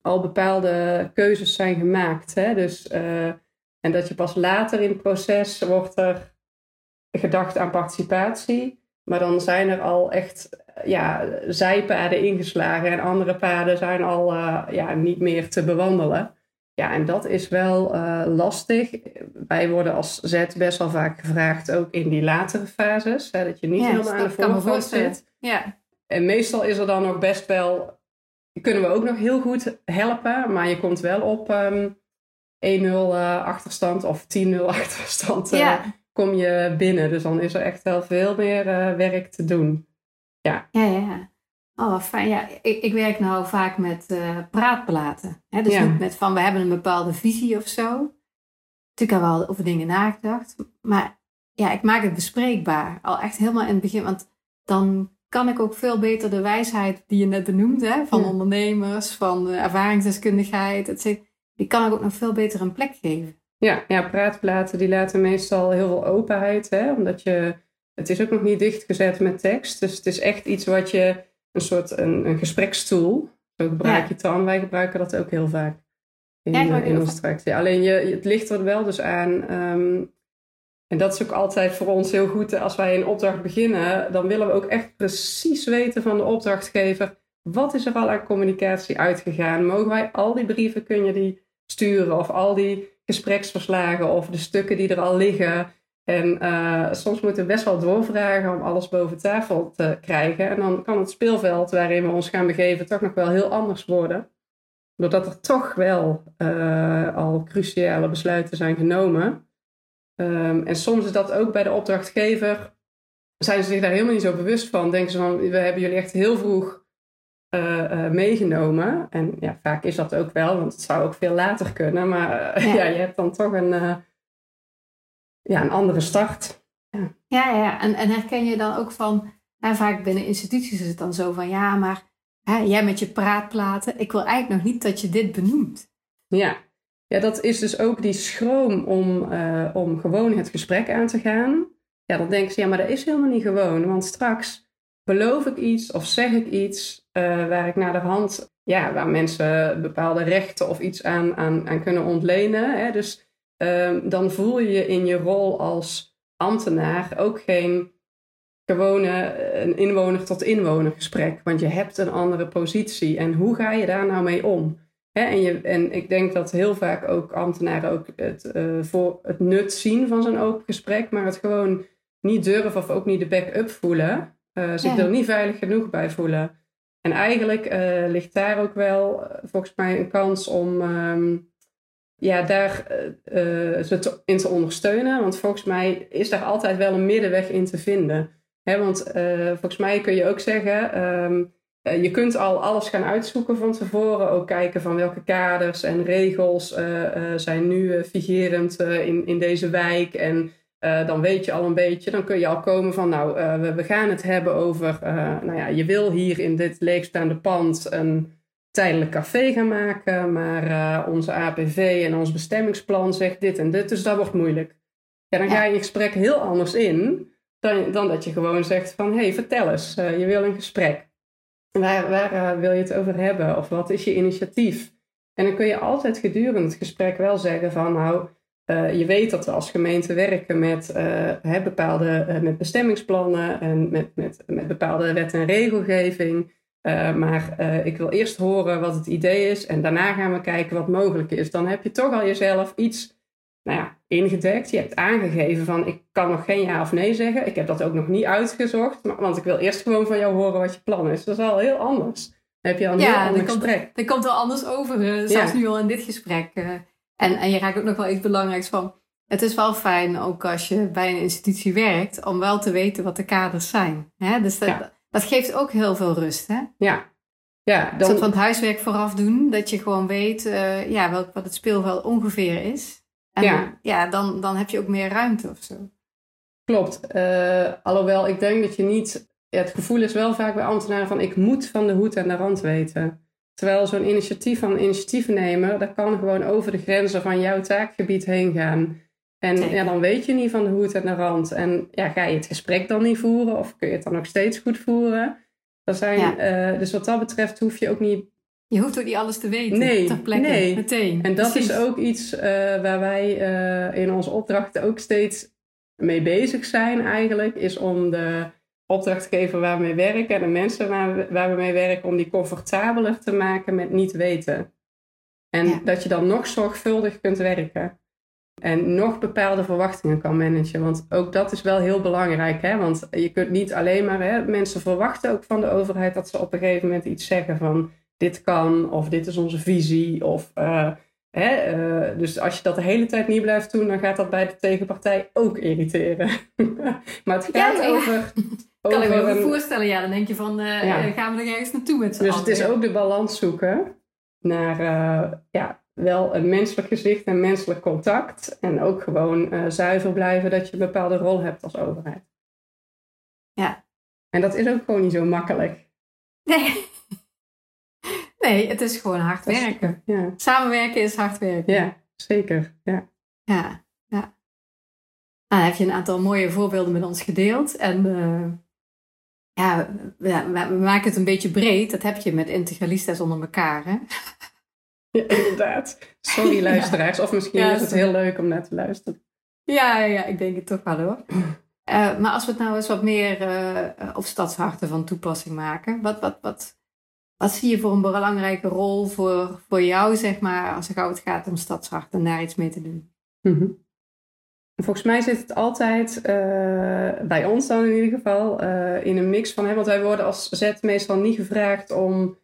B: al bepaalde keuzes zijn gemaakt. Hè? Dus en dat je pas later in het proces wordt er gedacht aan participatie. Maar dan zijn er al echt ja, zijpaden ingeslagen en andere paden zijn al uh, ja, niet meer te bewandelen. Ja, en dat is wel uh, lastig. Wij worden als Z best wel vaak gevraagd, ook in die latere fases. Hè, dat je niet
A: ja,
B: helemaal aan de voorgrond zit.
A: Ja.
B: En meestal is er dan nog best wel... Kunnen we ook nog heel goed helpen, maar je komt wel op... Um, 1-0 uh, achterstand of 10-0 achterstand
A: ja.
B: kom je binnen. Dus dan is er echt wel veel meer uh, werk te doen. Ja,
A: ja, ja. Oh, fijn. Ja, ik, ik werk nou vaak met uh, praatplaten. Hè? Dus
B: Ja.
A: niet met van we hebben een bepaalde visie of zo. Natuurlijk hebben we al over dingen nagedacht. Maar ja, ik maak het bespreekbaar. Al echt helemaal in het begin. Want dan kan ik ook veel beter de wijsheid die je net benoemde. Van
B: Ja.
A: ondernemers, van ervaringsdeskundigheid, et cetera. Die kan ik ook nog veel beter een plek geven.
B: Ja, ja, praatplaten die laten meestal heel veel openheid. Hè? Omdat je, het is ook nog niet dichtgezet met tekst. Dus het is echt iets wat je, een soort een, een gesprekstoel. Zo gebruik
A: Ja.
B: je het dan. Wij gebruiken dat ook heel vaak in,
A: Ja,
B: eh, in
A: vaak.
B: Ja, alleen je, het ligt er wel dus aan. ehm, en dat is ook altijd voor ons heel goed. Als wij een opdracht beginnen, dan willen we ook echt precies weten van de opdrachtgever. wat is er al aan communicatie uitgegaan? Mogen wij al die brieven, kun je die sturen? Of al die gespreksverslagen of de stukken die er al liggen? En uh, soms moeten we best wel doorvragen om alles boven tafel te krijgen. En dan kan het speelveld waarin we ons gaan begeven toch nog wel heel anders worden. Doordat er toch wel uh, al cruciale besluiten zijn genomen. Um, en soms is dat ook bij de opdrachtgever. Zijn ze zich daar helemaal niet zo bewust van. Denken ze van, we hebben jullie echt heel vroeg uh, meegenomen. En ja, vaak is dat ook wel, want het zou ook veel later kunnen. Maar ja. ja. je hebt dan toch een ja, een andere start.
A: Ja, ja, ja. En, en herken je dan ook van, nou, vaak binnen instituties is het dan zo van, ja, maar hè, jij met je praatplaten, ik wil eigenlijk nog niet dat je dit benoemt.
B: Ja, ja dat is dus ook die schroom om, uh, om gewoon het gesprek aan te gaan. Ja, dan denken ze, ja, maar dat is helemaal niet gewoon, want straks beloof ik iets of zeg ik iets uh, waar ik naar de hand, ja, waar mensen bepaalde rechten of iets aan, aan, aan kunnen ontlenen. Hè? Dus Ehm, dan voel je je in je rol als ambtenaar ook geen gewone een inwoner tot inwoner gesprek. Want je hebt een andere positie. En hoe ga je daar nou mee om? En, je, en ik denk dat heel vaak ook ambtenaren ook het, uh, voor het nut zien van zo'n open gesprek, maar het gewoon niet durven of ook niet de back-up voelen. Uh, zich er niet veilig genoeg bij voelen. En eigenlijk uh, ligt daar ook wel volgens mij een kans om ehm, ja, daar ze in te ondersteunen. Want volgens mij is daar altijd wel een middenweg in te vinden. Hè, want volgens mij kun je ook zeggen, um, je kunt al alles gaan uitzoeken van tevoren. Ook kijken van welke kaders en regels zijn nu vigerend in, in deze wijk. En dan weet je al een beetje, dan kun je al komen van, nou, we, we, gaan het hebben over, nou ja, je wil hier in dit leegstaande pand een tijdelijk café gaan maken, maar onze APV en ons bestemmingsplan zegt dit en dit, dus dat wordt moeilijk. Ja, dan ga je je gesprek heel anders in dan, dan dat je gewoon zegt van, hé, hey, vertel eens, uh, je wil een gesprek. Waar, uh, wil je het over hebben? Of wat is je initiatief? En dan kun je altijd gedurende het gesprek wel zeggen van, nou, je weet dat we als gemeente werken met bepaalde met bestemmingsplannen en met, met, met bepaalde wet en regelgeving. Maar ik wil eerst horen wat het idee is en daarna gaan we kijken wat mogelijk is. Dan heb je toch al jezelf iets nou ja, ingedekt. Je hebt aangegeven van ik kan nog geen ja of nee zeggen. Ik heb dat ook nog niet uitgezocht, maar, want ik wil eerst gewoon van jou horen wat je plan is. Dat is al heel anders. Dan heb je al een
A: ja,
B: heel ander
A: gesprek. Komt, dat komt wel anders over, uh, zelfs nu al in dit gesprek. en, en je raakt ook nog wel iets belangrijks van. Het is wel fijn, ook als je bij een institutie werkt, om wel te weten wat de kaders zijn. Hè? Dus dat, ja dat geeft ook heel veel rust, hè?
B: Ja. ja
A: dan... Een van het huiswerk vooraf doen, dat je gewoon weet uh, ja, welk, wat het speelveld ongeveer is. En ja, ja dan, dan heb je ook meer ruimte of zo.
B: Klopt. Uh, alhoewel, ik denk dat je niet... Ja, het gevoel is wel vaak bij ambtenaren van... ik moet van de hoed en de rand weten. Terwijl zo'n initiatief van initiatiefnemer... dat kan gewoon over de grenzen van jouw taakgebied heen gaan. En ja, dan weet je niet van de hoed en de rand. En ja, ga je het gesprek dan niet voeren of kun je het dan nog steeds goed voeren? Dat zijn, uh, dus wat dat betreft hoef je ook niet.
A: Je hoeft ook niet alles te weten
B: nee,
A: ter plekke,
B: nee.
A: meteen.
B: En dat is ook iets uh, waar wij uh, in onze opdrachten ook steeds mee bezig zijn eigenlijk. Is om de opdrachtgever waar we mee werken en de mensen waar we, waar we mee werken... om die comfortabeler te maken met niet weten. En ja. dat je dan nog zorgvuldig kunt werken. En nog bepaalde verwachtingen kan managen. Want ook dat is wel heel belangrijk. Hè? Want je kunt niet alleen maar. Hè, mensen verwachten ook van de overheid dat ze op een gegeven moment iets zeggen van dit kan, of dit is onze visie. Of, uh, hè, uh, dus als je dat de hele tijd niet blijft doen, dan gaat dat bij de tegenpartij ook irriteren. maar het gaat ja, ja. over.
A: Kan ik me een... voorstellen, ja, dan denk je van uh, ja. gaan we er ergens naartoe met z'n
B: Dus het is ook de balans zoeken naar ja, wel een menselijk gezicht en menselijk contact. En ook gewoon zuiver blijven dat je een bepaalde rol hebt als overheid.
A: Ja.
B: En dat is ook gewoon niet zo makkelijk.
A: Nee. Nee, het is gewoon hard werken.
B: Ja.
A: Samenwerken is hard werken.
B: Ja, zeker. Ja.
A: Ja, ja. Nou, heb je een aantal mooie voorbeelden met ons gedeeld. En uh, ja, we, we, maken het een beetje breed. Dat heb je met integralistes onder elkaar. Hè?
B: Ja, inderdaad. Sorry luisteraars. Of misschien is het heel leuk om naar te luisteren.
A: Ja, ja, ik denk het toch wel hoor. Uh, maar als we het nou eens wat meer uh, op stadsharten van toepassing maken. Wat, wat, wat, wat zie je voor een belangrijke rol voor, voor jou, zeg maar, als het gaat om stadshart en daar iets mee te doen?
B: Mhm. Volgens mij zit het altijd, uh, bij ons dan in ieder geval, uh, in een mix van, hè, want wij worden als zet meestal niet gevraagd om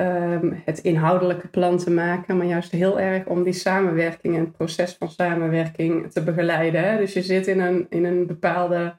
B: um, het inhoudelijke plan te maken, maar juist heel erg om die samenwerking en het proces van samenwerking te begeleiden. Dus je zit in een, in een bepaalde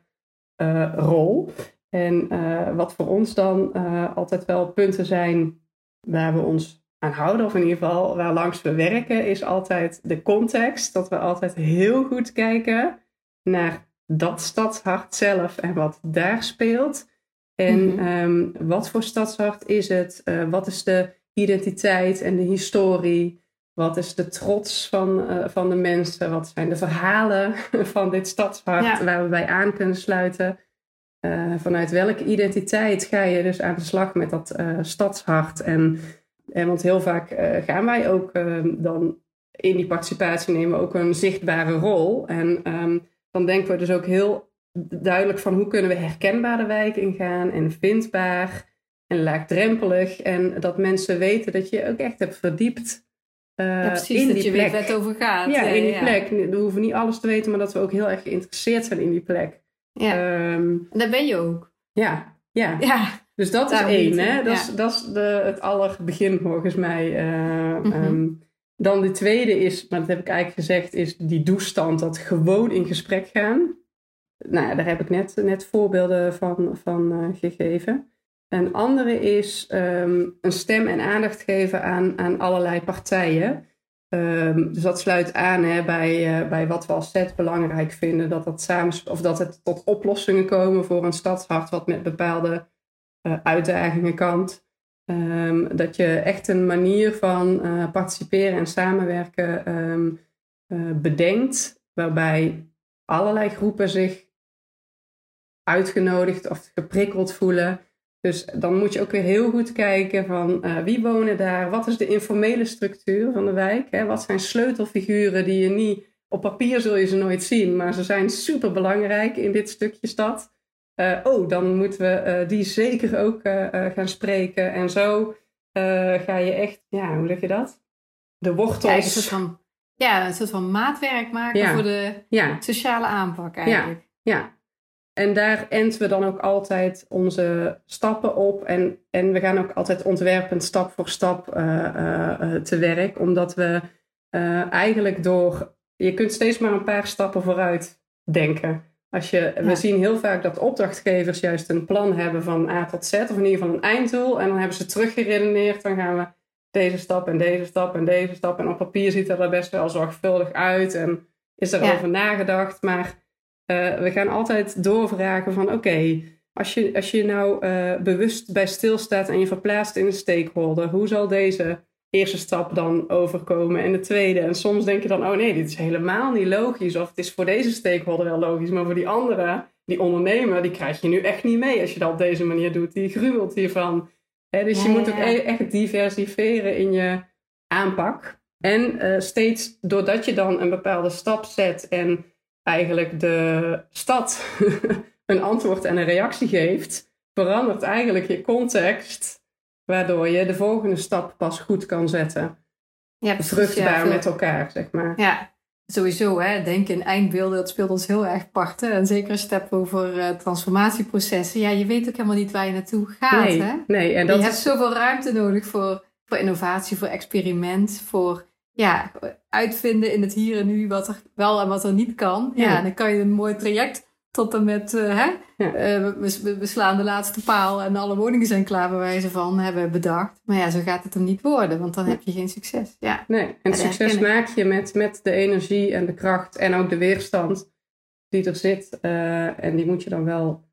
B: uh, rol. En wat voor ons dan altijd wel punten zijn waar we ons aan houden, of in ieder geval waar langs we werken, is altijd de context. Dat we altijd heel goed kijken naar dat stadshart zelf en wat daar speelt. En mhm. ehm, wat voor stadshart is het? Uh, wat is de identiteit en de historie? Wat is de trots van, van de mensen? Wat zijn de verhalen van dit stadshart waar we bij aan kunnen sluiten? Uh, vanuit welke identiteit ga je dus aan de slag met dat stadshart? En en want heel vaak uh, gaan wij ook uh, dan in die participatie nemen ook een zichtbare rol. En um, dan denken we dus ook heel duidelijk van hoe kunnen we herkenbaar de wijk ingaan en vindbaar en laagdrempelig. En dat mensen weten dat je ook echt hebt verdiept
A: ja, precies, in dat die je plek. weet waar het over gaat.
B: Ja, in die plek. We hoeven niet alles te weten, maar dat we ook heel erg geïnteresseerd zijn in die plek.
A: Ja, um, ben je ook.
B: Ja, ja. ja. Dus dat is één, hè? Dat, is, dat is de, het allerbegin volgens mij. Uh, mm -hmm. dan de tweede is, maar dat heb ik eigenlijk gezegd, is die doestand, dat gewoon in gesprek gaan. Nou ja, daar heb ik net, net voorbeelden van, van uh, gegeven. Een andere is um, een stem en aandacht geven aan, aan allerlei partijen. Um, dus dat sluit aan hè, bij, uh, bij wat we als set belangrijk vinden. Dat, dat, samen, of dat het tot oplossingen komen voor een stadshart wat met bepaalde uh, uitdagingen kampt. Um, dat je echt een manier van uh, participeren en samenwerken um, bedenkt. Waarbij allerlei groepen zich uitgenodigd of geprikkeld voelen. Dus dan moet je ook weer heel goed kijken van uh, wie wonen daar, wat is de informele structuur van de wijk, hè? wat zijn sleutelfiguren die je niet, op papier zul je ze nooit zien, maar ze zijn super belangrijk in dit stukje stad. Uh, oh, dan moeten we uh, die zeker ook gaan spreken. En zo ga je echt, ja, hoe zeg je dat? De wortels. Ja,
A: een soort van, ja, een soort van maatwerk maken voor de ja. sociale aanpak eigenlijk.
B: Ja, ja. En daar enten we dan ook altijd onze stappen op. En, en we gaan ook altijd ontwerpend stap voor stap uh, uh, te werk. Omdat we uh, eigenlijk door. Je kunt steeds maar een paar stappen vooruit denken. Als je, We zien heel vaak dat opdrachtgevers juist een plan hebben van A tot Z. Of in ieder geval een einddoel. En dan hebben ze teruggeredeneerd. Dan gaan we deze stap en deze stap en deze stap. En op papier ziet dat er best wel zorgvuldig uit. En is er over nagedacht. Maar uh, we gaan altijd doorvragen van oké, als, je, als je nou uh, bewust bij stilstaat en je verplaatst in een stakeholder, hoe zal deze eerste stap dan overkomen en de tweede? En soms denk je dan, oh nee, dit is helemaal niet logisch. Of het is voor deze stakeholder wel logisch, maar voor die andere, die ondernemer, die krijg je nu echt niet mee als je dat op deze manier doet. Die gruwelt hiervan. He, dus je moet ook e-, echt diversifieren in je aanpak. En uh, steeds doordat je dan een bepaalde stap zet en eigenlijk de stad een antwoord en een reactie geeft, verandert eigenlijk je context, waardoor je de volgende stap pas goed kan zetten. Ja, Vruchtbaar met elkaar, zeg maar.
A: Ja, sowieso. Hè, denken in eindbeelden, dat speelt ons heel erg parten. En zeker als je het hebt over uh, transformatieprocessen. Ja, je weet ook helemaal niet waar je naartoe gaat.
B: Nee,
A: hè?
B: nee. En dat
A: je hebt zoveel ruimte nodig voor, voor innovatie, voor experiment, voor ja, uitvinden in het hier en nu wat er wel en wat er niet kan. Ja, dan kan je een mooi traject tot en met, uh, hè, uh, we, we, slaan de laatste paal en alle woningen zijn klaar bij wijze van, hebben bedacht. Maar ja, zo gaat het hem niet worden, want dan heb je geen succes. Ja.
B: Nee, en succes maak je met, met de energie en de kracht en ook de weerstand die er zit. Uh, en die moet je dan wel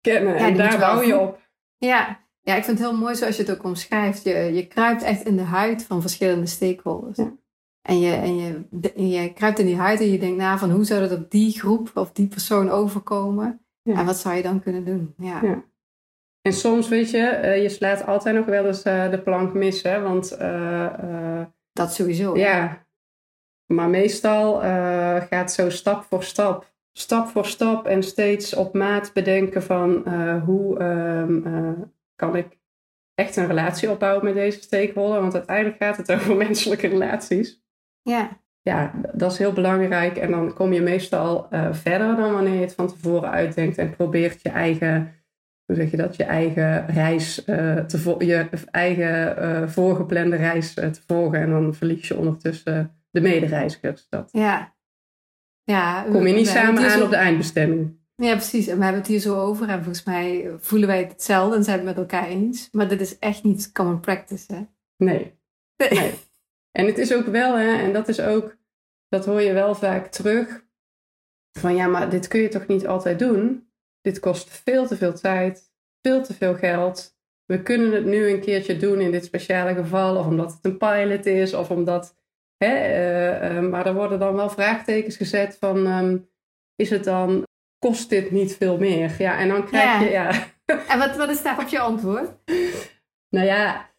B: kennen en daar bouw je op.
A: Ja, ja, ik vind het heel mooi zoals je het ook omschrijft. Je, je kruipt echt in de huid van verschillende stakeholders. Ja. En, je, en, je, je kruipt in die huid en je denkt na van hoe zou dat op die groep of die persoon overkomen? En wat zou je dan kunnen doen? Ja. ja.
B: En soms weet je, uh, je slaat altijd nog wel eens uh, de plank mis, hè? Want... Uh,
A: dat sowieso.
B: Ja. Maar meestal gaat zo stap voor stap. Stap voor stap en steeds op maat bedenken van hoe... Um, kan ik echt een relatie opbouwt met deze stakeholder. Want uiteindelijk gaat het over menselijke relaties.
A: Ja.
B: Ja, dat is heel belangrijk. En dan kom je meestal uh, verder dan wanneer je het van tevoren uitdenkt en probeert je eigen, hoe zeg je dat, je eigen reis, uh, te je eigen uh, voorgeplande reis te volgen. En dan verlies je ondertussen de medereizigers. Dat.
A: Ja. ja.
B: Kom je niet samen aan op de eindbestemming.
A: Ja, precies. En we hebben het hier zo over. En volgens mij voelen wij hetzelfde en zijn het met elkaar eens. Maar dit is echt niet common practice, hè?
B: Nee. nee. En het is ook wel, hè, en dat is ook, dat hoor je wel vaak terug. Van ja, maar dit kun je toch niet altijd doen? Dit kost veel te veel tijd, veel te veel geld. We kunnen het nu een keertje doen in dit speciale geval, of omdat het een pilot is, of omdat. Hè, uh, uh, maar er worden dan wel vraagtekens gezet van: um, is het dan kost dit niet veel meer? Ja, en dan krijg je, ja.
A: En wat, wat is daarop je antwoord?
B: nou ja,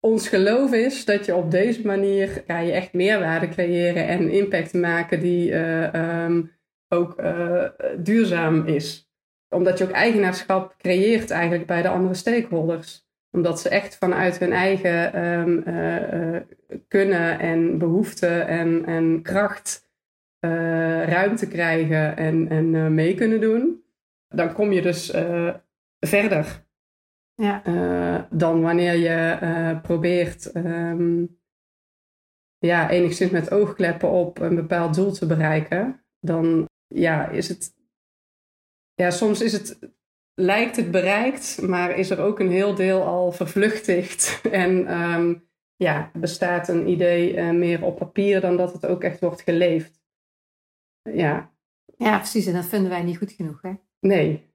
B: ons geloof is dat je op deze manier ga je echt meerwaarde creëren en impact maken die uh, um, ook uh, duurzaam is. Omdat je ook eigenaarschap creëert eigenlijk bij de andere stakeholders. Omdat ze echt vanuit hun eigen um, uh, kunnen en behoeften en, en kracht uh, ruimte krijgen en, en uh, mee kunnen doen, dan kom je dus uh, verder.
A: Ja.
B: dan wanneer je probeert um, ja, enigszins met oogkleppen op een bepaald doel te bereiken. Dan ja, is het. Ja, soms is het, lijkt het bereikt, maar is er ook een heel deel al vervluchtigd. En um, ja, bestaat een idee meer op papier dan dat het ook echt wordt geleefd. Ja.
A: Ja, precies. En dat vinden wij niet goed genoeg, hè?
B: Nee.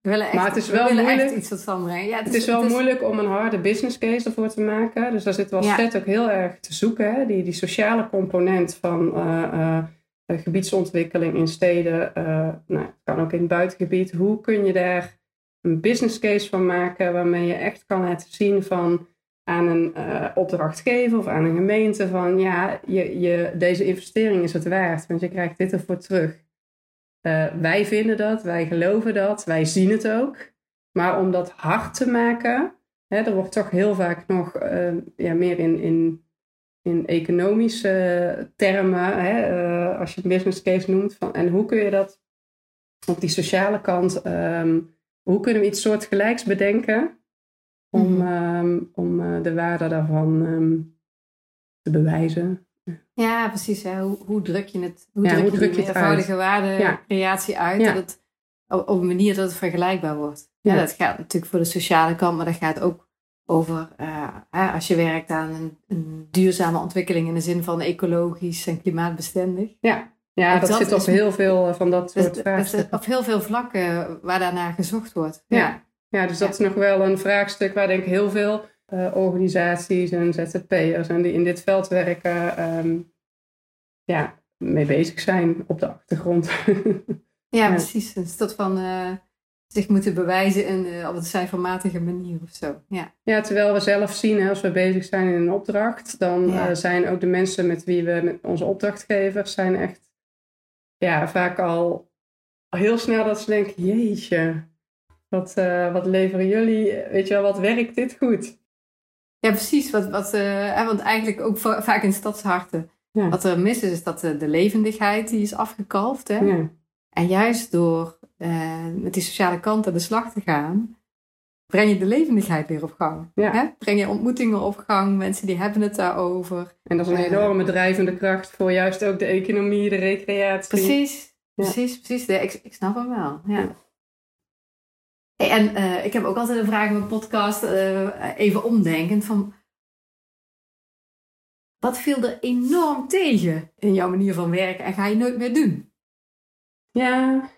A: We willen echt,
B: maar het is wel moeilijk,
A: echt iets brengen. Ja,
B: het, het is, wel het is... moeilijk om een harde business case ervoor te maken. Dus daar zit wel ja. ook heel erg te zoeken. Hè? Die, die sociale component van uh, uh, gebiedsontwikkeling in steden. Uh, nou, het kan ook in het buitengebied. Hoe kun je daar een business case van maken waarmee je echt kan laten zien van aan een uh, opdrachtgever of aan een gemeente van ja, je, je, deze investering is het waard, want je krijgt dit ervoor terug. Uh, wij vinden dat, wij geloven dat, wij zien het ook. Maar om dat hard te maken, hè, er wordt toch heel vaak nog uh, ja, meer in, in, in economische termen, hè, als je het business case noemt. Van, en hoe kun je dat op die sociale kant, um, hoe kunnen we iets soortgelijks bedenken? Om, mm -hmm. um, om uh, de waarde daarvan um, te bewijzen.
A: Ja, precies. Hè. Hoe, hoe druk je het, hoe ja, druk, hoe druk je, je eenvoudige waardecreatie uit? Ja. Dat het, op, op, een manier dat het vergelijkbaar wordt. Ja. dat gaat natuurlijk voor de sociale kant, maar dat gaat ook over uh, als je werkt aan een, een, duurzame ontwikkeling in de zin van ecologisch en klimaatbestendig.
B: Ja, ja dat, dat, zit op heel veel van dat soort vragen.
A: Op heel veel vlakken waar daarnaar gezocht wordt.
B: ja. Ja, dus dat is nog wel een vraagstuk waar denk ik heel veel uh, organisaties en ZZP'ers en die in dit veld werken, um, ja, mee bezig zijn op de achtergrond.
A: ja, precies. Een dat van uh, zich moeten bewijzen in, uh, op een cijfermatige manier of zo. Ja.
B: ja, terwijl we zelf zien als we bezig zijn in een opdracht, dan ja. zijn ook de mensen met wie we, met onze opdrachtgevers, zijn echt ja, vaak al heel snel dat ze denken, jeetje, wat, uh, wat leveren jullie? Weet je wel, wat werkt dit goed?
A: Ja, precies. Wat, wat, uh, want eigenlijk ook vaak in stadsharten. Ja. Wat er mis is, is dat de, de levendigheid die is afgekalfd. Hè? Ja. En juist door uh, met die sociale kant aan de slag te gaan, breng je de levendigheid weer op gang. Ja. Hè? Breng je ontmoetingen op gang, mensen die hebben het daarover.
B: En dat is een enorme drijvende kracht voor juist ook de economie, de recreatie.
A: Precies, precies, precies. De, ik, ik snap hem wel. Ja. En uh, ik heb ook altijd een vraag in mijn podcast, uh, even omdenkend, van wat viel er enorm tegen in jouw manier van werken en ga je nooit meer doen?
B: Ja,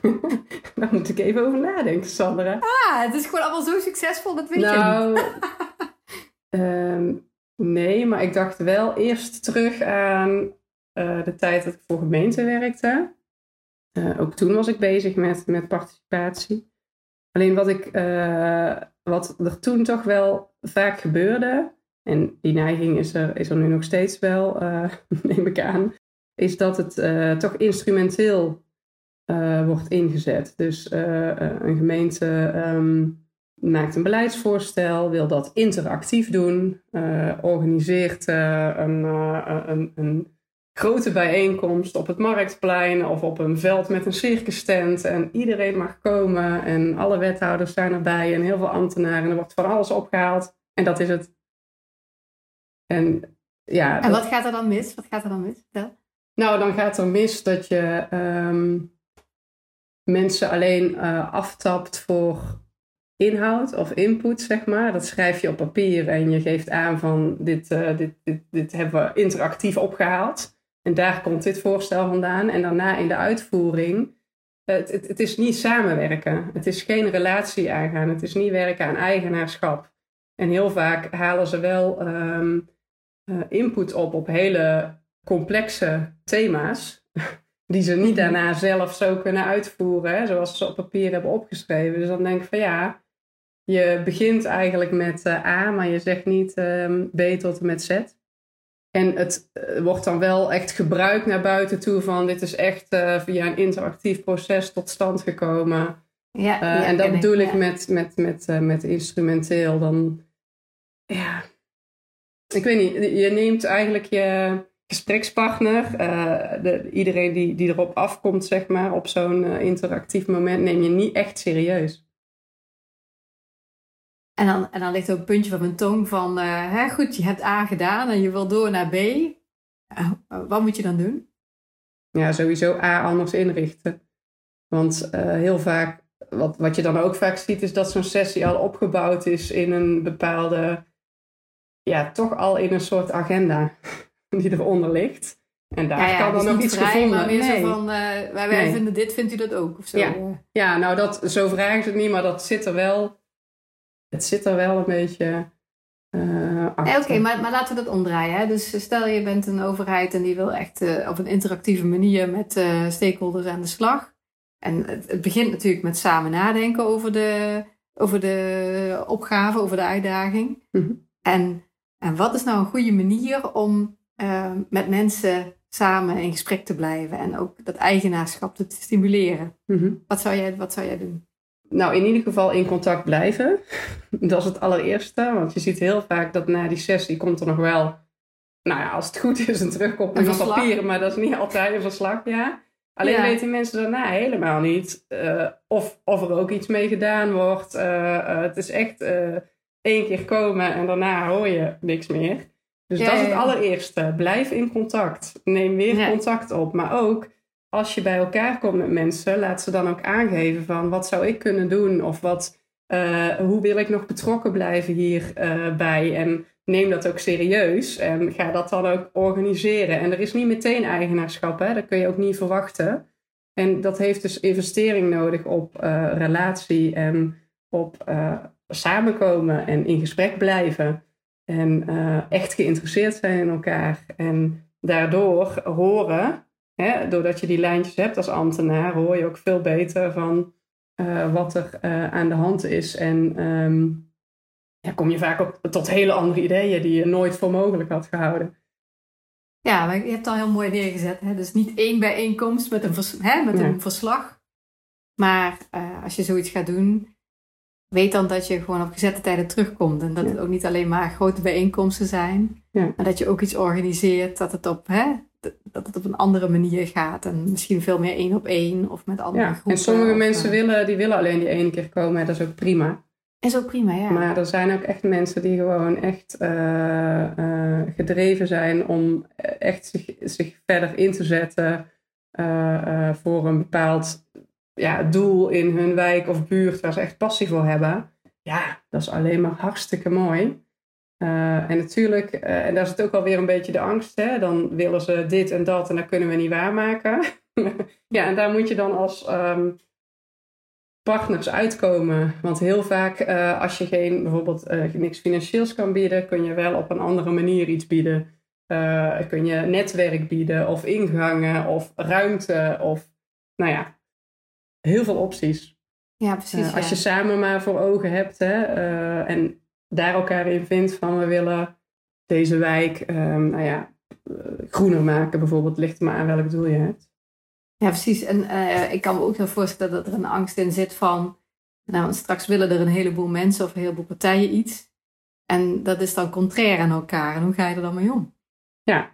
B: daar moet ik even over nadenken, Sandra.
A: Ah, het is gewoon allemaal zo succesvol, dat weet
B: nou,
A: je niet.
B: um, nee, maar ik dacht wel eerst terug aan uh, de tijd dat ik voor gemeente werkte. ook toen was ik bezig met, met participatie. Alleen wat, ik, uh, wat er toen toch wel vaak gebeurde, en die neiging is er, is er nu nog steeds wel, uh, neem ik aan, is dat het uh, toch instrumenteel wordt ingezet. Dus een gemeente um, maakt een beleidsvoorstel, wil dat interactief doen, organiseert een, een, een grote bijeenkomst op het marktplein of op een veld met een circustent. En iedereen mag komen en alle wethouders zijn erbij en heel veel ambtenaren. En er wordt van alles opgehaald. En dat is het. En, ja,
A: en wat gaat er dan mis? Wat gaat er dan mis?
B: Nou, dan gaat er mis dat je ehm, mensen alleen uh, aftapt voor inhoud of input, zeg maar. Dat schrijf je op papier en je geeft aan van dit, uh, dit, dit, dit hebben we interactief opgehaald. En daar komt dit voorstel vandaan. En daarna in de uitvoering. Het, het, het, is niet samenwerken. Het is geen relatie aangaan. Het is niet werken aan eigenaarschap. En heel vaak halen ze wel ehm, eh, input op op hele complexe thema's. Die ze niet mhm. daarna zelf zo kunnen uitvoeren. Hè, zoals ze op papier hebben opgeschreven. Dus dan denk ik van ja. Je begint eigenlijk met uh, A, maar je zegt niet um, B tot en met Z. En het eh, wordt dan wel echt gebruikt naar buiten toe van dit is echt uh, via een interactief proces tot stand gekomen. Ja, uh, en dat bedoel ik, met, met, met, met instrumenteel. Dan, ja, ik weet niet, je neemt eigenlijk je gesprekspartner, de, iedereen die, die erop afkomt, zeg maar, op zo'n interactief moment, neem je niet echt serieus.
A: En dan, en dan ligt er een puntje van mijn tong van, uh, hè, goed, je hebt A gedaan en je wil door naar B. Uh, wat moet je dan doen?
B: Ja, sowieso A anders inrichten. Want uh, heel vaak, wat, wat je dan ook vaak ziet, is dat zo'n sessie al opgebouwd is in een bepaalde, ja, toch al in een soort agenda die eronder ligt. En daar ja, ja, kan dan nog iets vrij, gevonden.
A: Maar nee. van, wij, wij vinden dit, vindt u dat ook? Of zo?
B: Ja, ja nou dat, zo vragen ze het niet, maar dat zit er wel het zit er wel een beetje uh,
A: Oké, maar, maar laten we dat omdraaien. Hè? Dus stel je bent een overheid en die wil echt uh, op een interactieve manier met uh, stakeholders aan de slag. En het, het, begint natuurlijk met samen nadenken over de, over de opgave, over de uitdaging. Mhm. en, en wat is nou een goede manier om met mensen samen in gesprek te blijven en ook dat eigenaarschap te stimuleren? Mhm. wat, zou jij, wat zou jij doen?
B: Nou, in ieder geval in contact blijven. Dat is het allereerste. Want je ziet heel vaak dat na die sessie komt er nog wel, nou ja, als het goed is, een terugkoppeling van papier. Maar dat is niet altijd een verslag, ja. Alleen weten mensen daarna helemaal niet uh, of, of er ook iets mee gedaan wordt. Uh, uh, het is echt één keer komen en daarna hoor je niks meer. Dus dat is het allereerste. Blijf in contact. Neem weer contact op. Maar ook als je bij elkaar komt met mensen, laat ze dan ook aangeven van wat zou ik kunnen doen of wat, uh, hoe wil ik nog betrokken blijven hierbij. Uh, en neem dat ook serieus en ga dat dan ook organiseren. En er is niet meteen eigenaarschap, hè? dat kun je ook niet verwachten. En dat heeft dus investering nodig op uh, relatie en op samenkomen en in gesprek blijven. En echt geïnteresseerd zijn in elkaar. En daardoor horen Hè, doordat je die lijntjes hebt als ambtenaar, hoor je ook veel beter van uh, wat er uh, aan de hand is. En um, ja, kom je vaak ook tot hele andere ideeën die je nooit voor mogelijk had gehouden.
A: Ja, maar je hebt het al heel mooi neergezet. Hè? Dus niet één bijeenkomst met een, vers hè, met een verslag. Maar uh, als je zoiets gaat doen, weet dan dat je gewoon op gezette tijden terugkomt. En dat het ook niet alleen maar grote bijeenkomsten zijn. Ja. Maar dat je ook iets organiseert, dat het op hè, dat het op een andere manier gaat. En misschien veel meer één op één of met andere ja, groepen.
B: En sommige mensen eh, willen, die willen alleen die ene keer komen. Dat is ook prima.
A: Is ook prima, ja.
B: Maar er zijn ook echt mensen die gewoon echt uh, uh, gedreven zijn om echt zich, zich verder in te zetten voor een bepaald ja, doel in hun wijk of buurt waar ze echt passie voor hebben. Ja, dat is alleen maar hartstikke mooi. Uh, en natuurlijk, uh, en daar zit ook alweer een beetje de angst, hè? dan willen ze dit en dat en dat kunnen we niet waarmaken. ja, en daar moet je dan als um, partners uitkomen. Want heel vaak, uh, als je geen, bijvoorbeeld niks financieels kan bieden, kun je wel op een andere manier iets bieden. kun je netwerk bieden, of ingangen, of ruimte, of nou ja, heel veel opties.
A: Ja, precies.
B: Als je samen maar voor ogen hebt, hè, en daar elkaar in vindt van we willen deze wijk um, nou ja, eh, groener maken bijvoorbeeld. Ligt maar aan welk doel je hebt.
A: Ja, precies. En uh, ik kan me ook heel voorstellen dat er een angst in zit van Nou, straks willen er een heleboel mensen of een heleboel partijen iets. En dat is dan contrair aan elkaar. En hoe ga je er dan mee om?
B: Ja,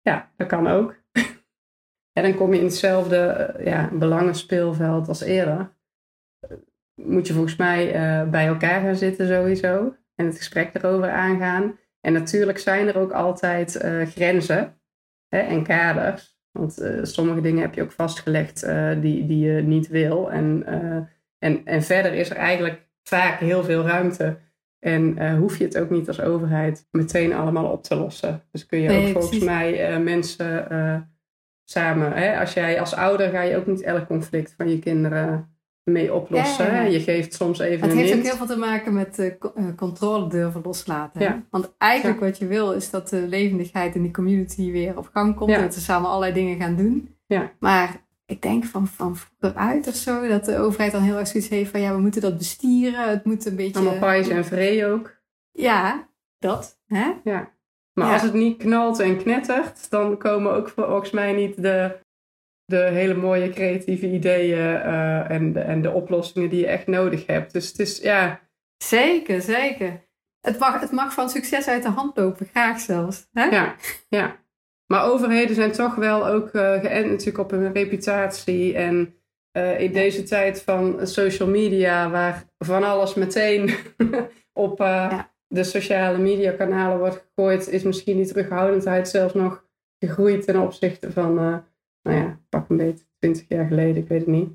B: ja dat kan ook. en dan kom je in hetzelfde eh, ja, belangenspeelveld als eerder. Moet je volgens mij uh, bij elkaar gaan zitten sowieso. En het gesprek erover aangaan. En natuurlijk zijn er ook altijd uh, grenzen hè, en kaders. Want uh, sommige dingen heb je ook vastgelegd uh, die, die je niet wil. En, en, en verder is er eigenlijk vaak heel veel ruimte. En hoef je het ook niet als overheid meteen allemaal op te lossen. Dus kun je nee, ook volgens mij mensen samen. Hè, als jij als ouder ga je ook niet elk conflict van je kinderen mee oplossen. Je geeft soms even
A: Het heeft ook heel veel te maken met uh, controle durven loslaten. Want eigenlijk wat je wil is dat de levendigheid in die community weer op gang komt. En dat ze samen allerlei dingen gaan doen. Maar ik denk van, van vroeger uit of zo, dat de overheid dan heel erg zoiets heeft van ja, we moeten dat bestieren. Het moet een beetje...
B: Allemaal pais en vree ook.
A: Ja, dat. Hè?
B: Ja. Maar als het niet knalt en knettert, dan komen ook volgens mij niet de de hele mooie creatieve ideeën uh, en, de, en de oplossingen die je echt nodig hebt. Dus het is, ja...
A: Zeker, zeker. Het mag, het mag van succes uit de hand lopen, graag zelfs. Hè?
B: Ja, ja. Maar overheden zijn toch wel ook uh, geënt natuurlijk op hun reputatie. En uh, in deze tijd van social media, waar van alles meteen op ja. de sociale media kanalen wordt gegooid, is misschien die terughoudendheid zelfs nog gegroeid ten opzichte van nou ja, pak een beetje 20 jaar geleden, ik weet het niet.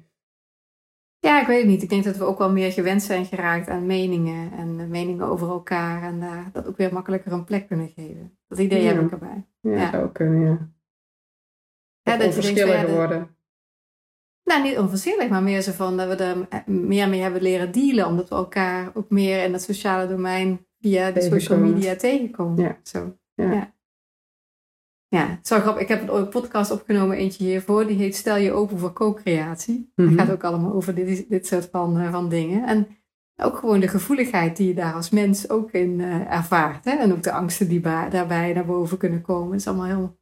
A: Ja, ik weet het niet. Ik denk dat we ook wel meer gewend zijn geraakt aan meningen en meningen over elkaar en daar dat ook weer makkelijker een plek kunnen geven. Dat idee heb ik erbij.
B: Ja, ja. zou kunnen, ja.
A: ja dat
B: onverschilliger worden.
A: Nou, niet onverschillig, maar meer zo van dat we er meer mee hebben leren dealen, omdat we elkaar ook meer in het sociale domein via de social media tegenkomen.
B: Ja.
A: Zo. ja. Ja, het is wel grappig. Ik heb een podcast opgenomen, eentje hiervoor. Die heet Stel je open voor co-creatie. Mm Dat mhm. gaat ook allemaal over dit, dit soort van, uh, van dingen. En ook gewoon de gevoeligheid die je daar als mens ook in uh, ervaart. Hè? En ook de angsten die daarbij naar boven kunnen komen. Het is allemaal heel,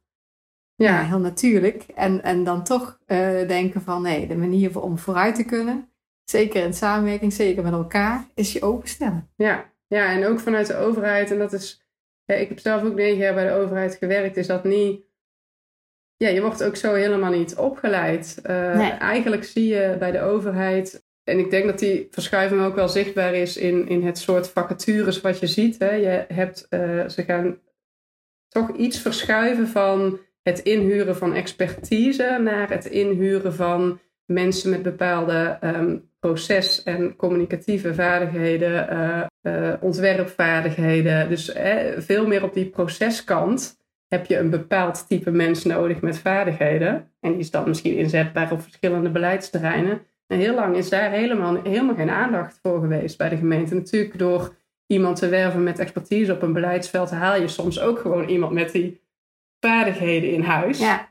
A: ja. ja heel natuurlijk. En, en dan toch uh, denken van, nee, de manier om vooruit te kunnen, zeker in samenwerking, zeker met elkaar, is je openstellen.
B: Ja, ja en ook vanuit de overheid. En dat is ja, ik heb zelf ook negen jaar bij de overheid gewerkt, is dat niet. Ja, je wordt ook zo helemaal niet opgeleid. Uh, Eigenlijk zie je bij de overheid. En ik denk dat die verschuiving ook wel zichtbaar is in, in het soort vacatures wat je ziet. Hè. Je hebt, uh, ze gaan toch iets verschuiven van het inhuren van expertise naar het inhuren van mensen met bepaalde um, proces- en communicatieve vaardigheden, uh, uh, ontwerpvaardigheden. Dus veel meer op die proceskant heb je een bepaald type mens nodig met vaardigheden. En die is dan misschien inzetbaar op verschillende beleidsterreinen. En heel lang is daar helemaal, helemaal geen aandacht voor geweest bij de gemeente. Natuurlijk door iemand te werven met expertise op een beleidsveld haal je soms ook gewoon iemand met die vaardigheden in huis.
A: Ja.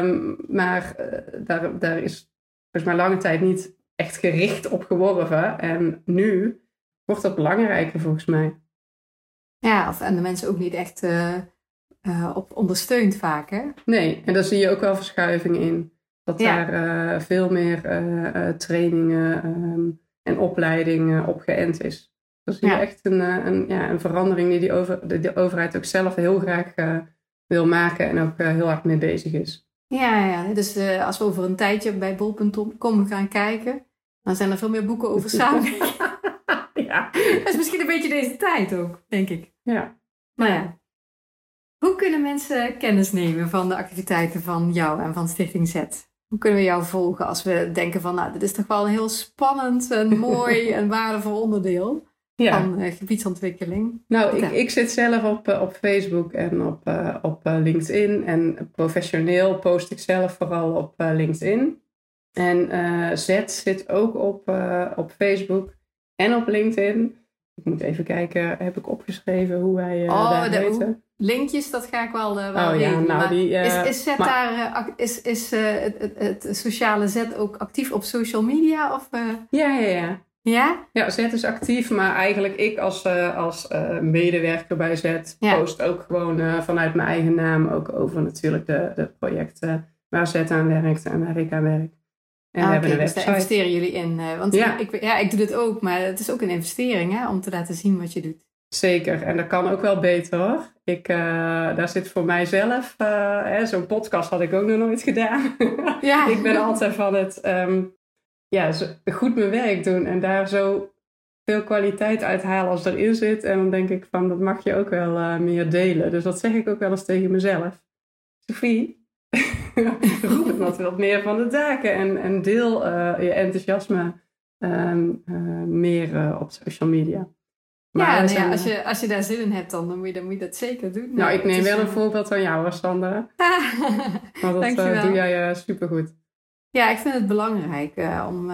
B: Um, maar uh, daar, daar is volgens mij lange tijd niet echt gericht op geworven. En nu wordt dat belangrijker volgens mij.
A: Ja, of, en de mensen ook niet echt uh, uh, op ondersteund vaak, hè?
B: Nee, en daar zie je ook wel verschuiving in. Dat daar uh, veel meer trainingen um, en opleidingen op geënt is. Dat zie je echt een, een, ja, een verandering die die over, de, de, overheid ook zelf heel graag wil maken en ook heel hard mee bezig is.
A: Ja, ja. dus als we over een tijdje bij bol.com gaan kijken, dan zijn er veel meer boeken over samenwerking.
B: ja.
A: Dat is misschien een beetje deze tijd ook, denk ik.
B: Ja.
A: Maar ja. Hoe kunnen mensen kennis nemen van de activiteiten van jou en van Stichting Z? Hoe kunnen we jou volgen als we denken van, nou, dit is toch wel een heel spannend en mooi en waardevol onderdeel? ja. van uh, gebiedsontwikkeling.
B: Nou, ik, ik zit zelf op, uh, op Facebook en op, uh, op LinkedIn. En professioneel post ik zelf vooral op LinkedIn. En Z zit ook op, op Facebook en op LinkedIn. Ik moet even kijken, heb ik opgeschreven hoe wij oh, daar de?
A: Linkjes, dat ga ik wel, wel
B: oh,
A: ja,
B: nou, die,
A: is, is, Z daar, is, is het, het, sociale Z ook actief op social media? Of,
B: Ja, ja, ja.
A: Ja?
B: Ja, Z is actief, maar eigenlijk ik als, uh, als uh, medewerker bij Z post ook gewoon uh, vanuit mijn eigen naam ook over natuurlijk de, de projecten waar Z aan werkt en waar ik aan werk. En we
A: Ah,
B: hebben een
A: dus daar
B: website.
A: investeren jullie in. eh, want
B: Ja.
A: ik, ja, ik doe dit ook, maar het is ook een investering hè, om te laten zien wat je doet.
B: Zeker, en dat kan ook wel beter hoor. Ik, eh, daar zit voor mijzelf, hè, zo'n podcast had ik ook nog nooit gedaan.
A: Ja.
B: ik ben altijd van het ehm, ja, goed mijn werk doen en daar zo veel kwaliteit uithalen als erin zit. En dan denk ik van, dat mag je ook wel meer delen. Dus dat zeg ik ook wel eens tegen mezelf. Sophie, roep het wat, wat meer van de daken en, en deel eh, je enthousiasme ehm, eh, meer eh, op social media.
A: ja, nou ja, als, je, als je daar zin in hebt, dan, dan, moet, je, dan moet je dat zeker doen.
B: Nou, ik neem wel een voorbeeld van jou, Sandra. Want dat doe jij supergoed.
A: Ja, ik vind het belangrijk om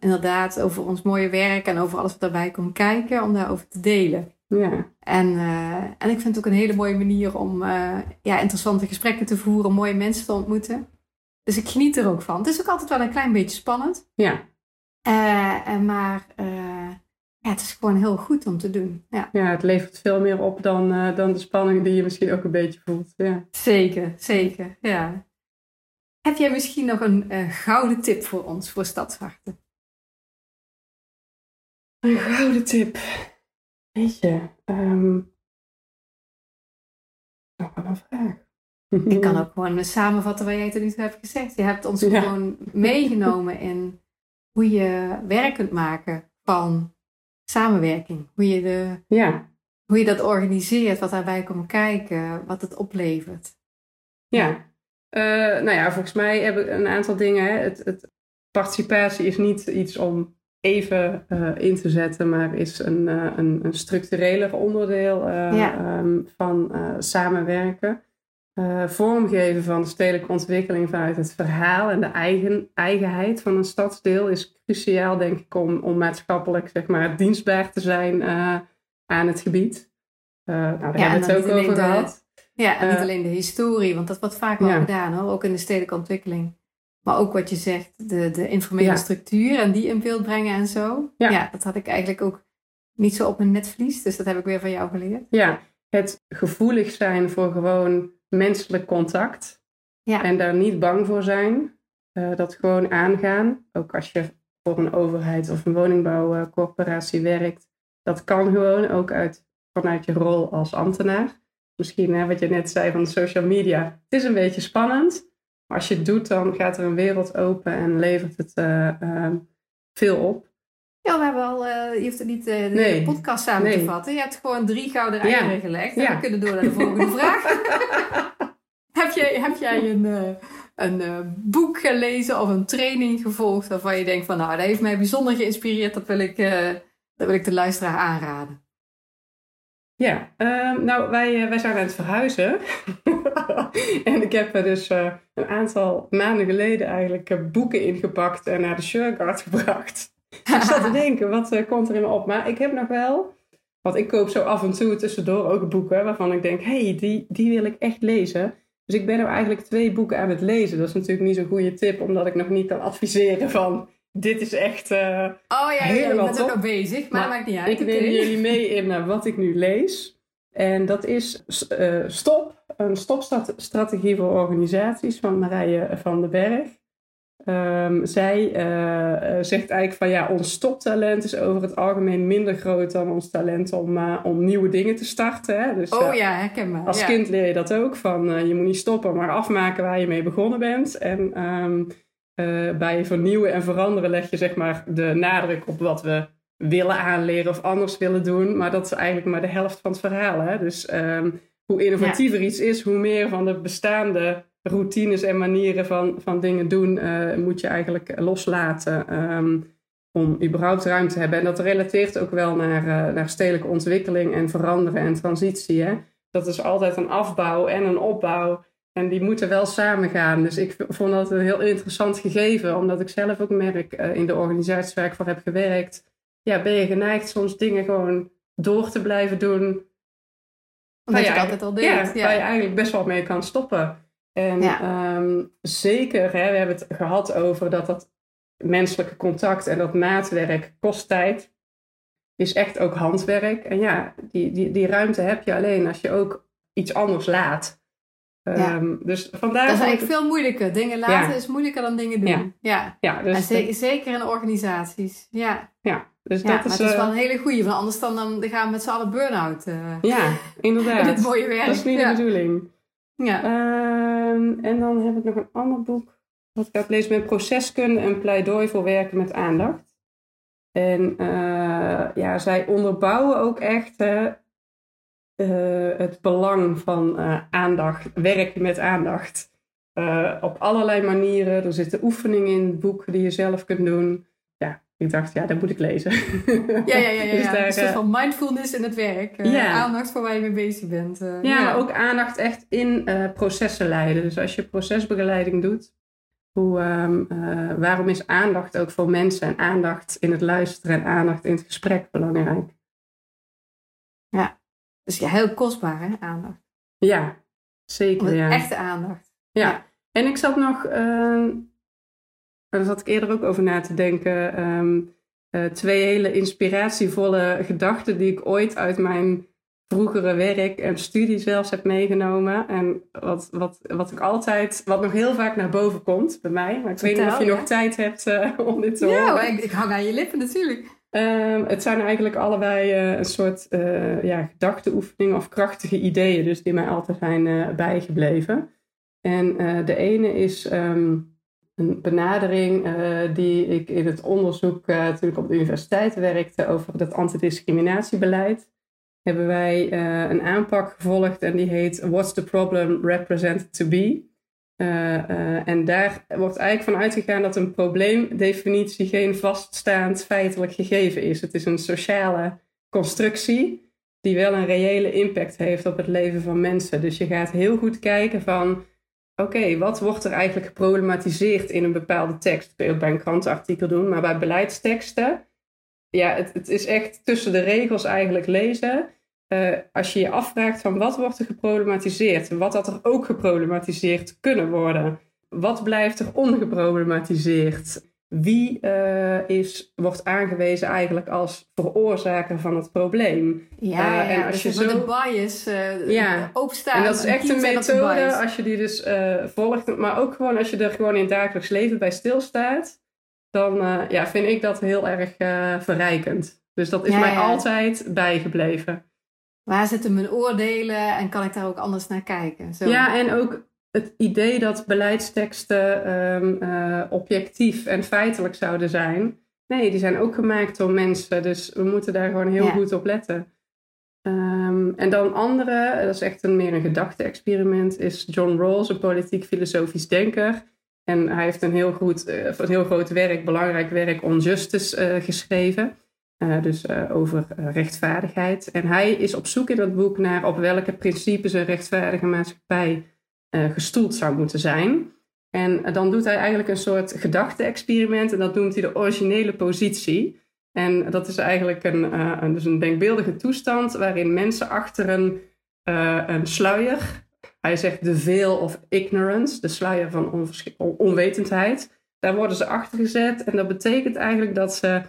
A: inderdaad over ons mooie werk en over alles wat daarbij komt kijken, om daarover te delen.
B: Ja,
A: En, eh, en ik vind het ook een hele mooie manier om eh, ja, interessante gesprekken te voeren, mooie mensen te ontmoeten. Dus ik geniet er ook van. Het is ook altijd wel een klein beetje spannend.
B: ja,
A: en maar ja, het is gewoon heel goed om te doen. Ja,
B: ja, het levert veel meer op dan, dan de spanning die je misschien ook een beetje voelt. Ja.
A: zeker, zeker. Ja. Heb jij misschien nog een gouden tip voor ons, voor Stadsharten?
B: Een gouden tip. Weet je, ehm nog wel een vraag.
A: Ik kan ook gewoon samenvatten wat jij tot nu toe hebt gezegd. Je hebt ons
B: Ja.
A: gewoon meegenomen in hoe je werk kunt maken van samenwerking. Hoe je, de,
B: Ja,
A: hoe je dat organiseert, wat daarbij komt kijken, wat het oplevert.
B: ja. Eh, nou ja, volgens mij hebben een aantal dingen. Hè. Het, het, participatie is niet iets om even eh, in te zetten, maar is een, eh, een, een structureler onderdeel eh,
A: Ja.
B: ehm, van samenwerken. Vormgeven van de stedelijke ontwikkeling vanuit het verhaal en de eigen, eigenheid van een stadsdeel is cruciaal, denk ik, om, om maatschappelijk zeg maar, dienstbaar te zijn aan het gebied. Nou, daar
A: Ja,
B: hebben we het ook over gehad.
A: Ja, en niet alleen de historie, want dat wordt vaak wel
B: Ja.
A: gedaan, hoor, ook in de stedelijke ontwikkeling. Maar ook wat je zegt, de, de informele
B: Ja.
A: structuur en die in beeld brengen en zo.
B: Ja.
A: dat had ik eigenlijk ook niet zo op mijn netvlies, dus dat heb ik weer van jou geleerd.
B: Ja, het gevoelig zijn voor gewoon menselijk contact.
A: Ja.
B: En daar niet bang voor zijn. Eh, dat gewoon aangaan. Ook als je voor een overheid of een woningbouwcorporatie werkt. Dat kan gewoon ook uit, vanuit je rol als ambtenaar. Misschien hè, wat je net zei van social media. Het is een beetje spannend. Maar als je het doet, dan gaat er een wereld open en levert het eh, eh, veel op.
A: Ja, we hebben al, eh, je hoeft het niet eh, de
B: Nee.
A: podcast samen te vatten. Je hebt gewoon drie gouden
B: Ja.
A: eieren gelegd. En
B: Ja.
A: we kunnen door naar de volgende vraag. heb, jij, heb jij een, een boek gelezen of een training gevolgd waarvan je denkt van nou, dat heeft mij bijzonder geïnspireerd. Dat wil ik, dat wil ik de luisteraar aanraden.
B: Ja, ehm, nou, wij, eh, wij zijn aan het verhuizen. en ik heb dus eh, een aantal maanden geleden eigenlijk eh, boeken ingepakt en naar de Sureguard gebracht. ik zat te denken, wat komt er in me op? Maar ik heb nog wel, want ik koop zo af en toe tussendoor ook boeken waarvan ik denk, hé, hey, die, die wil ik echt lezen. Dus ik ben er eigenlijk twee boeken aan het lezen. Dat is natuurlijk niet zo'n goede tip, omdat ik nog niet kan adviseren van, dit is echt... eh,
A: Oh ja, bent ook al bezig, maar,
B: Maar
A: maakt niet uit.
B: ik neem jullie mee in eh, wat ik nu lees. En dat is eh, Stop, een stopstrategie voor organisaties van Marije van den Berg. Ehm, zij zegt eigenlijk van ja, ons stoptalent is over het algemeen minder groot dan ons talent om, om nieuwe dingen te starten. Hè? Dus,
A: Oh ja, herkenbaar.
B: als
A: ja.
B: kind leer je dat ook, van je moet niet stoppen, maar afmaken waar je mee begonnen bent. En ehm, eh, bij vernieuwen en veranderen leg je zeg maar de nadruk op wat we willen aanleren of anders willen doen. Maar dat is eigenlijk maar de helft van het verhaal. Hè? Dus ehm, hoe innovatiever iets is, hoe meer van de bestaande routines en manieren van, van dingen doen eh, moet je eigenlijk loslaten. ehm, om überhaupt ruimte te hebben. En dat relateert ook wel naar, eh, naar stedelijke ontwikkeling en veranderen en transitie. Hè? Dat is altijd een afbouw en een opbouw. En die moeten wel samengaan. Dus ik vond dat een heel interessant gegeven. Omdat ik zelf ook merk eh, in de organisatie waar ik voor heb gewerkt. Ja, ben je geneigd soms dingen gewoon door te blijven doen.
A: Omdat je altijd al deed.
B: Ja,
A: Ja,
B: waar je eigenlijk best wel mee kan stoppen. En
A: Ja.
B: ehm, zeker, hè, we hebben het gehad over dat dat menselijke contact en dat maatwerk kost tijd. Is echt ook handwerk. En ja, die, die, die ruimte heb je alleen als je ook iets anders laat. Ehm, dus vandaar
A: dat is eigenlijk veel moeilijker. Dingen laten is moeilijker dan dingen doen.
B: Ja.
A: Ja.
B: Dus,
A: ze- zeker in organisaties. Ja,
B: ja, dus dat
A: maar
B: is...
A: het is
B: eh,
A: wel een hele goeie. Want anders dan, dan gaan we met z'n allen burn-out. eh
B: Ja, inderdaad.
A: in dit mooie werk.
B: dat is niet de bedoeling.
A: Ja.
B: Ehm, en dan heb ik nog een ander boek wat ik heb gelezen met proceskunde en pleidooi voor werken met aandacht. En eh, ja, zij onderbouwen ook echt hè, eh, het belang van eh, aandacht, werken met aandacht. Eh, op allerlei manieren. Er zitten oefeningen in het boek die je zelf kunt doen. Ja, ik dacht, ja, dat moet ik lezen.
A: Ja, ja, ja. ja,
B: Dus
A: ja.
B: daar,
A: een soort van mindfulness in het werk.
B: Ja.
A: Aandacht voor waar je mee bezig bent. eh,
B: Ja, maar ook aandacht echt in processen leiden. Dus als je procesbegeleiding doet, hoe, ehm, eh, waarom is aandacht ook voor mensen en aandacht in het luisteren en aandacht in het gesprek belangrijk?
A: Dus ja, heel kostbaar, hè, aandacht.
B: Ja, zeker. Ja.
A: Echte aandacht.
B: ja. En ik zat nog, ehm, daar zat ik eerder ook over na te denken, ehm, eh, twee hele inspiratievolle gedachten die ik ooit uit mijn vroegere werk en studie zelfs heb meegenomen. En wat, wat, wat ik altijd, wat nog heel vaak naar boven komt bij mij. Maar ik weet niet of je nog
A: ja.
B: tijd hebt eh, om dit te
A: Ja,
B: horen.
A: maar ik, ik hang aan je lippen natuurlijk.
B: Ehm, het zijn eigenlijk allebei eh, een soort eh ja, gedachteoefeningen of krachtige ideeën, dus die mij altijd zijn eh, bijgebleven. En eh, de ene is ehm, een benadering die ik in het onderzoek toen ik op de universiteit werkte over dat antidiscriminatiebeleid. Hebben wij een aanpak gevolgd en die heet What's the Problem Represented to Be? Eh, eh, en daar wordt eigenlijk van uitgegaan dat een probleemdefinitie geen vaststaand feitelijk gegeven is. Het is een sociale constructie die wel een reële impact heeft op het leven van mensen. Dus je gaat heel goed kijken van, oké, wat wordt er eigenlijk geproblematiseerd in een bepaalde tekst? Dat kun je bij een krantenartikel doen, maar bij beleidsteksten, ja, het, het is echt tussen de regels eigenlijk lezen. Eh, als je je afvraagt van wat wordt er geproblematiseerd, wat had er ook geproblematiseerd kunnen worden, wat blijft er ongeproblematiseerd, wie eh, is, wordt aangewezen eigenlijk als veroorzaker van het probleem.
A: Ja,
B: Eh,
A: ja,
B: en als
A: dus
B: je zo-
A: de bias eh
B: Ja. en dat is echt een methode als je die dus volgt, maar ook gewoon als je er gewoon in het dagelijks leven bij stilstaat, dan ja, vind ik dat heel erg verrijkend. Dus dat is
A: Ja,
B: mij altijd bijgebleven.
A: Waar zitten mijn oordelen en kan ik daar ook anders naar kijken? Zo.
B: Ja, en ook het idee dat beleidsteksten ehm, eh, objectief en feitelijk zouden zijn. Nee, die zijn ook gemaakt door mensen. Dus we moeten daar gewoon heel
A: Ja.
B: goed op letten. Ehm, en dan andere, dat is echt een, meer een gedachte-experiment, is John Rawls, een politiek-filosofisch denker. En hij heeft een heel, goed, eh, een heel groot werk, belangrijk werk, On Justice eh, geschreven. Eh, dus eh, over eh, rechtvaardigheid. En hij is op zoek in dat boek naar op welke principes een rechtvaardige maatschappij gestoeld zou moeten zijn. En dan doet hij eigenlijk een soort gedachte-experiment en dat noemt hij de originele positie. En dat is eigenlijk een, dus een denkbeeldige toestand waarin mensen achter een, een sluier, hij zegt de veil of ignorance, de sluier van onwetendheid, daar worden ze achter gezet. En dat betekent eigenlijk dat ze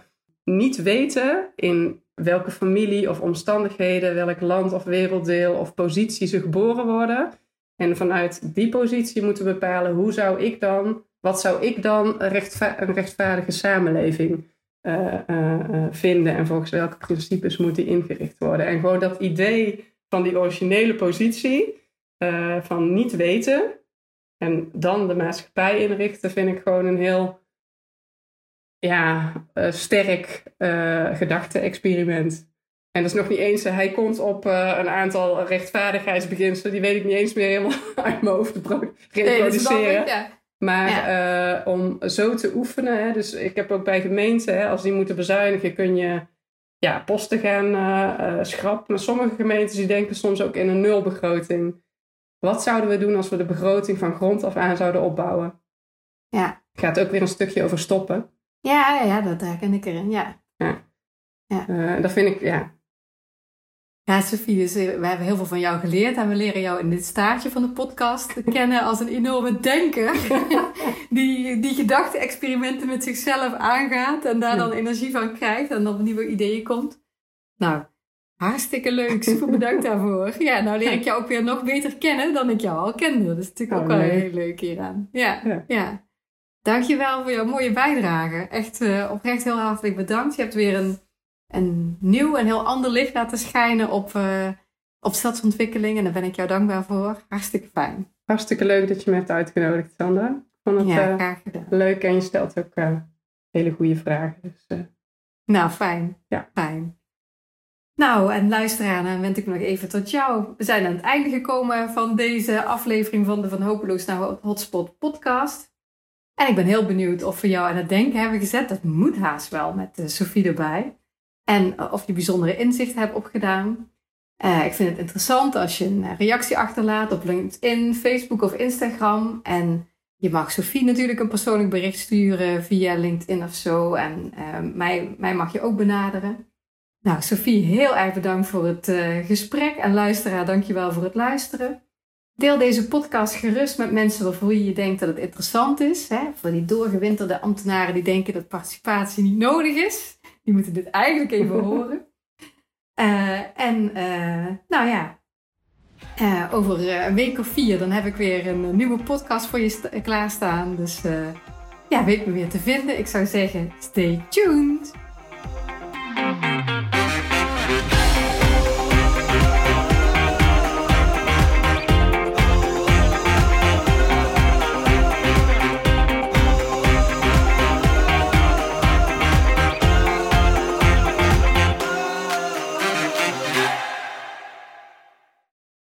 B: niet weten in welke familie of omstandigheden, welk land of werelddeel of positie ze geboren worden. En vanuit die positie moeten bepalen hoe zou ik dan, wat zou ik dan een, rechtva- een rechtvaardige samenleving eh, eh, eh, vinden en volgens welke principes moet die ingericht worden. En gewoon dat idee van die originele positie, van niet weten en dan de maatschappij inrichten, vind ik gewoon een heel ja, eh, sterk eh gedachte-experiment. En dat is nog niet eens, eh, hij komt op een aantal rechtvaardigheidsbeginselen, die weet ik niet eens meer helemaal uit mijn hoofd te
A: Nee,
B: reproduceren.
A: ja.
B: Maar om zo te oefenen, hè, dus ik heb ook bij gemeenten, hè, als die moeten bezuinigen, kun je ja, posten gaan schrappen. Maar sommige gemeentes die denken soms ook in een nulbegroting. Wat zouden we doen als we de begroting van grond af aan zouden opbouwen?
A: Ja.
B: Gaat ook weer een stukje over stoppen.
A: Ja, ja, ja, dat herken ik erin, ja.
B: Eh, dat vind ik, ja,
A: Ja, Sophie, dus eh, we hebben heel veel van jou geleerd en we leren jou in dit staartje van de podcast kennen als een enorme denker die, die gedachte-experimenten met zichzelf aangaat en daar
B: Ja.
A: dan energie van krijgt en op nieuwe ideeën komt. Nou, Hartstikke leuk. Super bedankt daarvoor. Ja, nou leer ik jou ook weer nog beter kennen dan ik jou al kende. Dat is natuurlijk
B: Oh,
A: ook wel
B: leuk.
A: heel leuk hieraan. Ja,
B: Ja.
A: ja. Dankjewel voor jouw mooie bijdrage. Echt eh, oprecht heel hartelijk bedankt. Je hebt weer een, een nieuw en heel ander licht laten schijnen op, eh, op stadsontwikkeling. En daar ben ik jou dankbaar voor. Hartstikke fijn.
B: Hartstikke leuk dat je me hebt uitgenodigd, Sandra. Ik vond het
A: Ja,
B: eh,
A: graag gedaan.
B: leuk en je stelt ook hele goede vragen. Dus,
A: Nou, fijn.
B: Ja.
A: Fijn. Nou, en luisteraar, dan wend ik nog even tot jou. We zijn aan het einde gekomen van deze aflevering van de Van Hopeloos naar Hotspot podcast. En ik ben heel benieuwd of we jou aan het denken hebben gezet. Dat moet haast wel met eh, Sophie erbij. En eh, of je bijzondere inzichten hebt opgedaan. Eh, ik vind het interessant als je een reactie achterlaat op LinkedIn, Facebook of Instagram. En je mag Sophie natuurlijk een persoonlijk bericht sturen via LinkedIn of zo. En mij, mij mag je ook benaderen. Nou, Sophie, heel erg bedankt voor het gesprek. En luisteraar, dankjewel voor het luisteren. Deel deze podcast gerust met mensen waarvoor je denkt dat het interessant is. Hè? Voor die doorgewinterde ambtenaren die denken dat participatie niet nodig is. Die moeten dit eigenlijk even horen. Eh, en eh, nou ja, eh, over een week of vier dan heb ik weer een nieuwe podcast voor je sta- klaarstaan. Dus ja, weet me weer te vinden. Ik zou zeggen, stay tuned.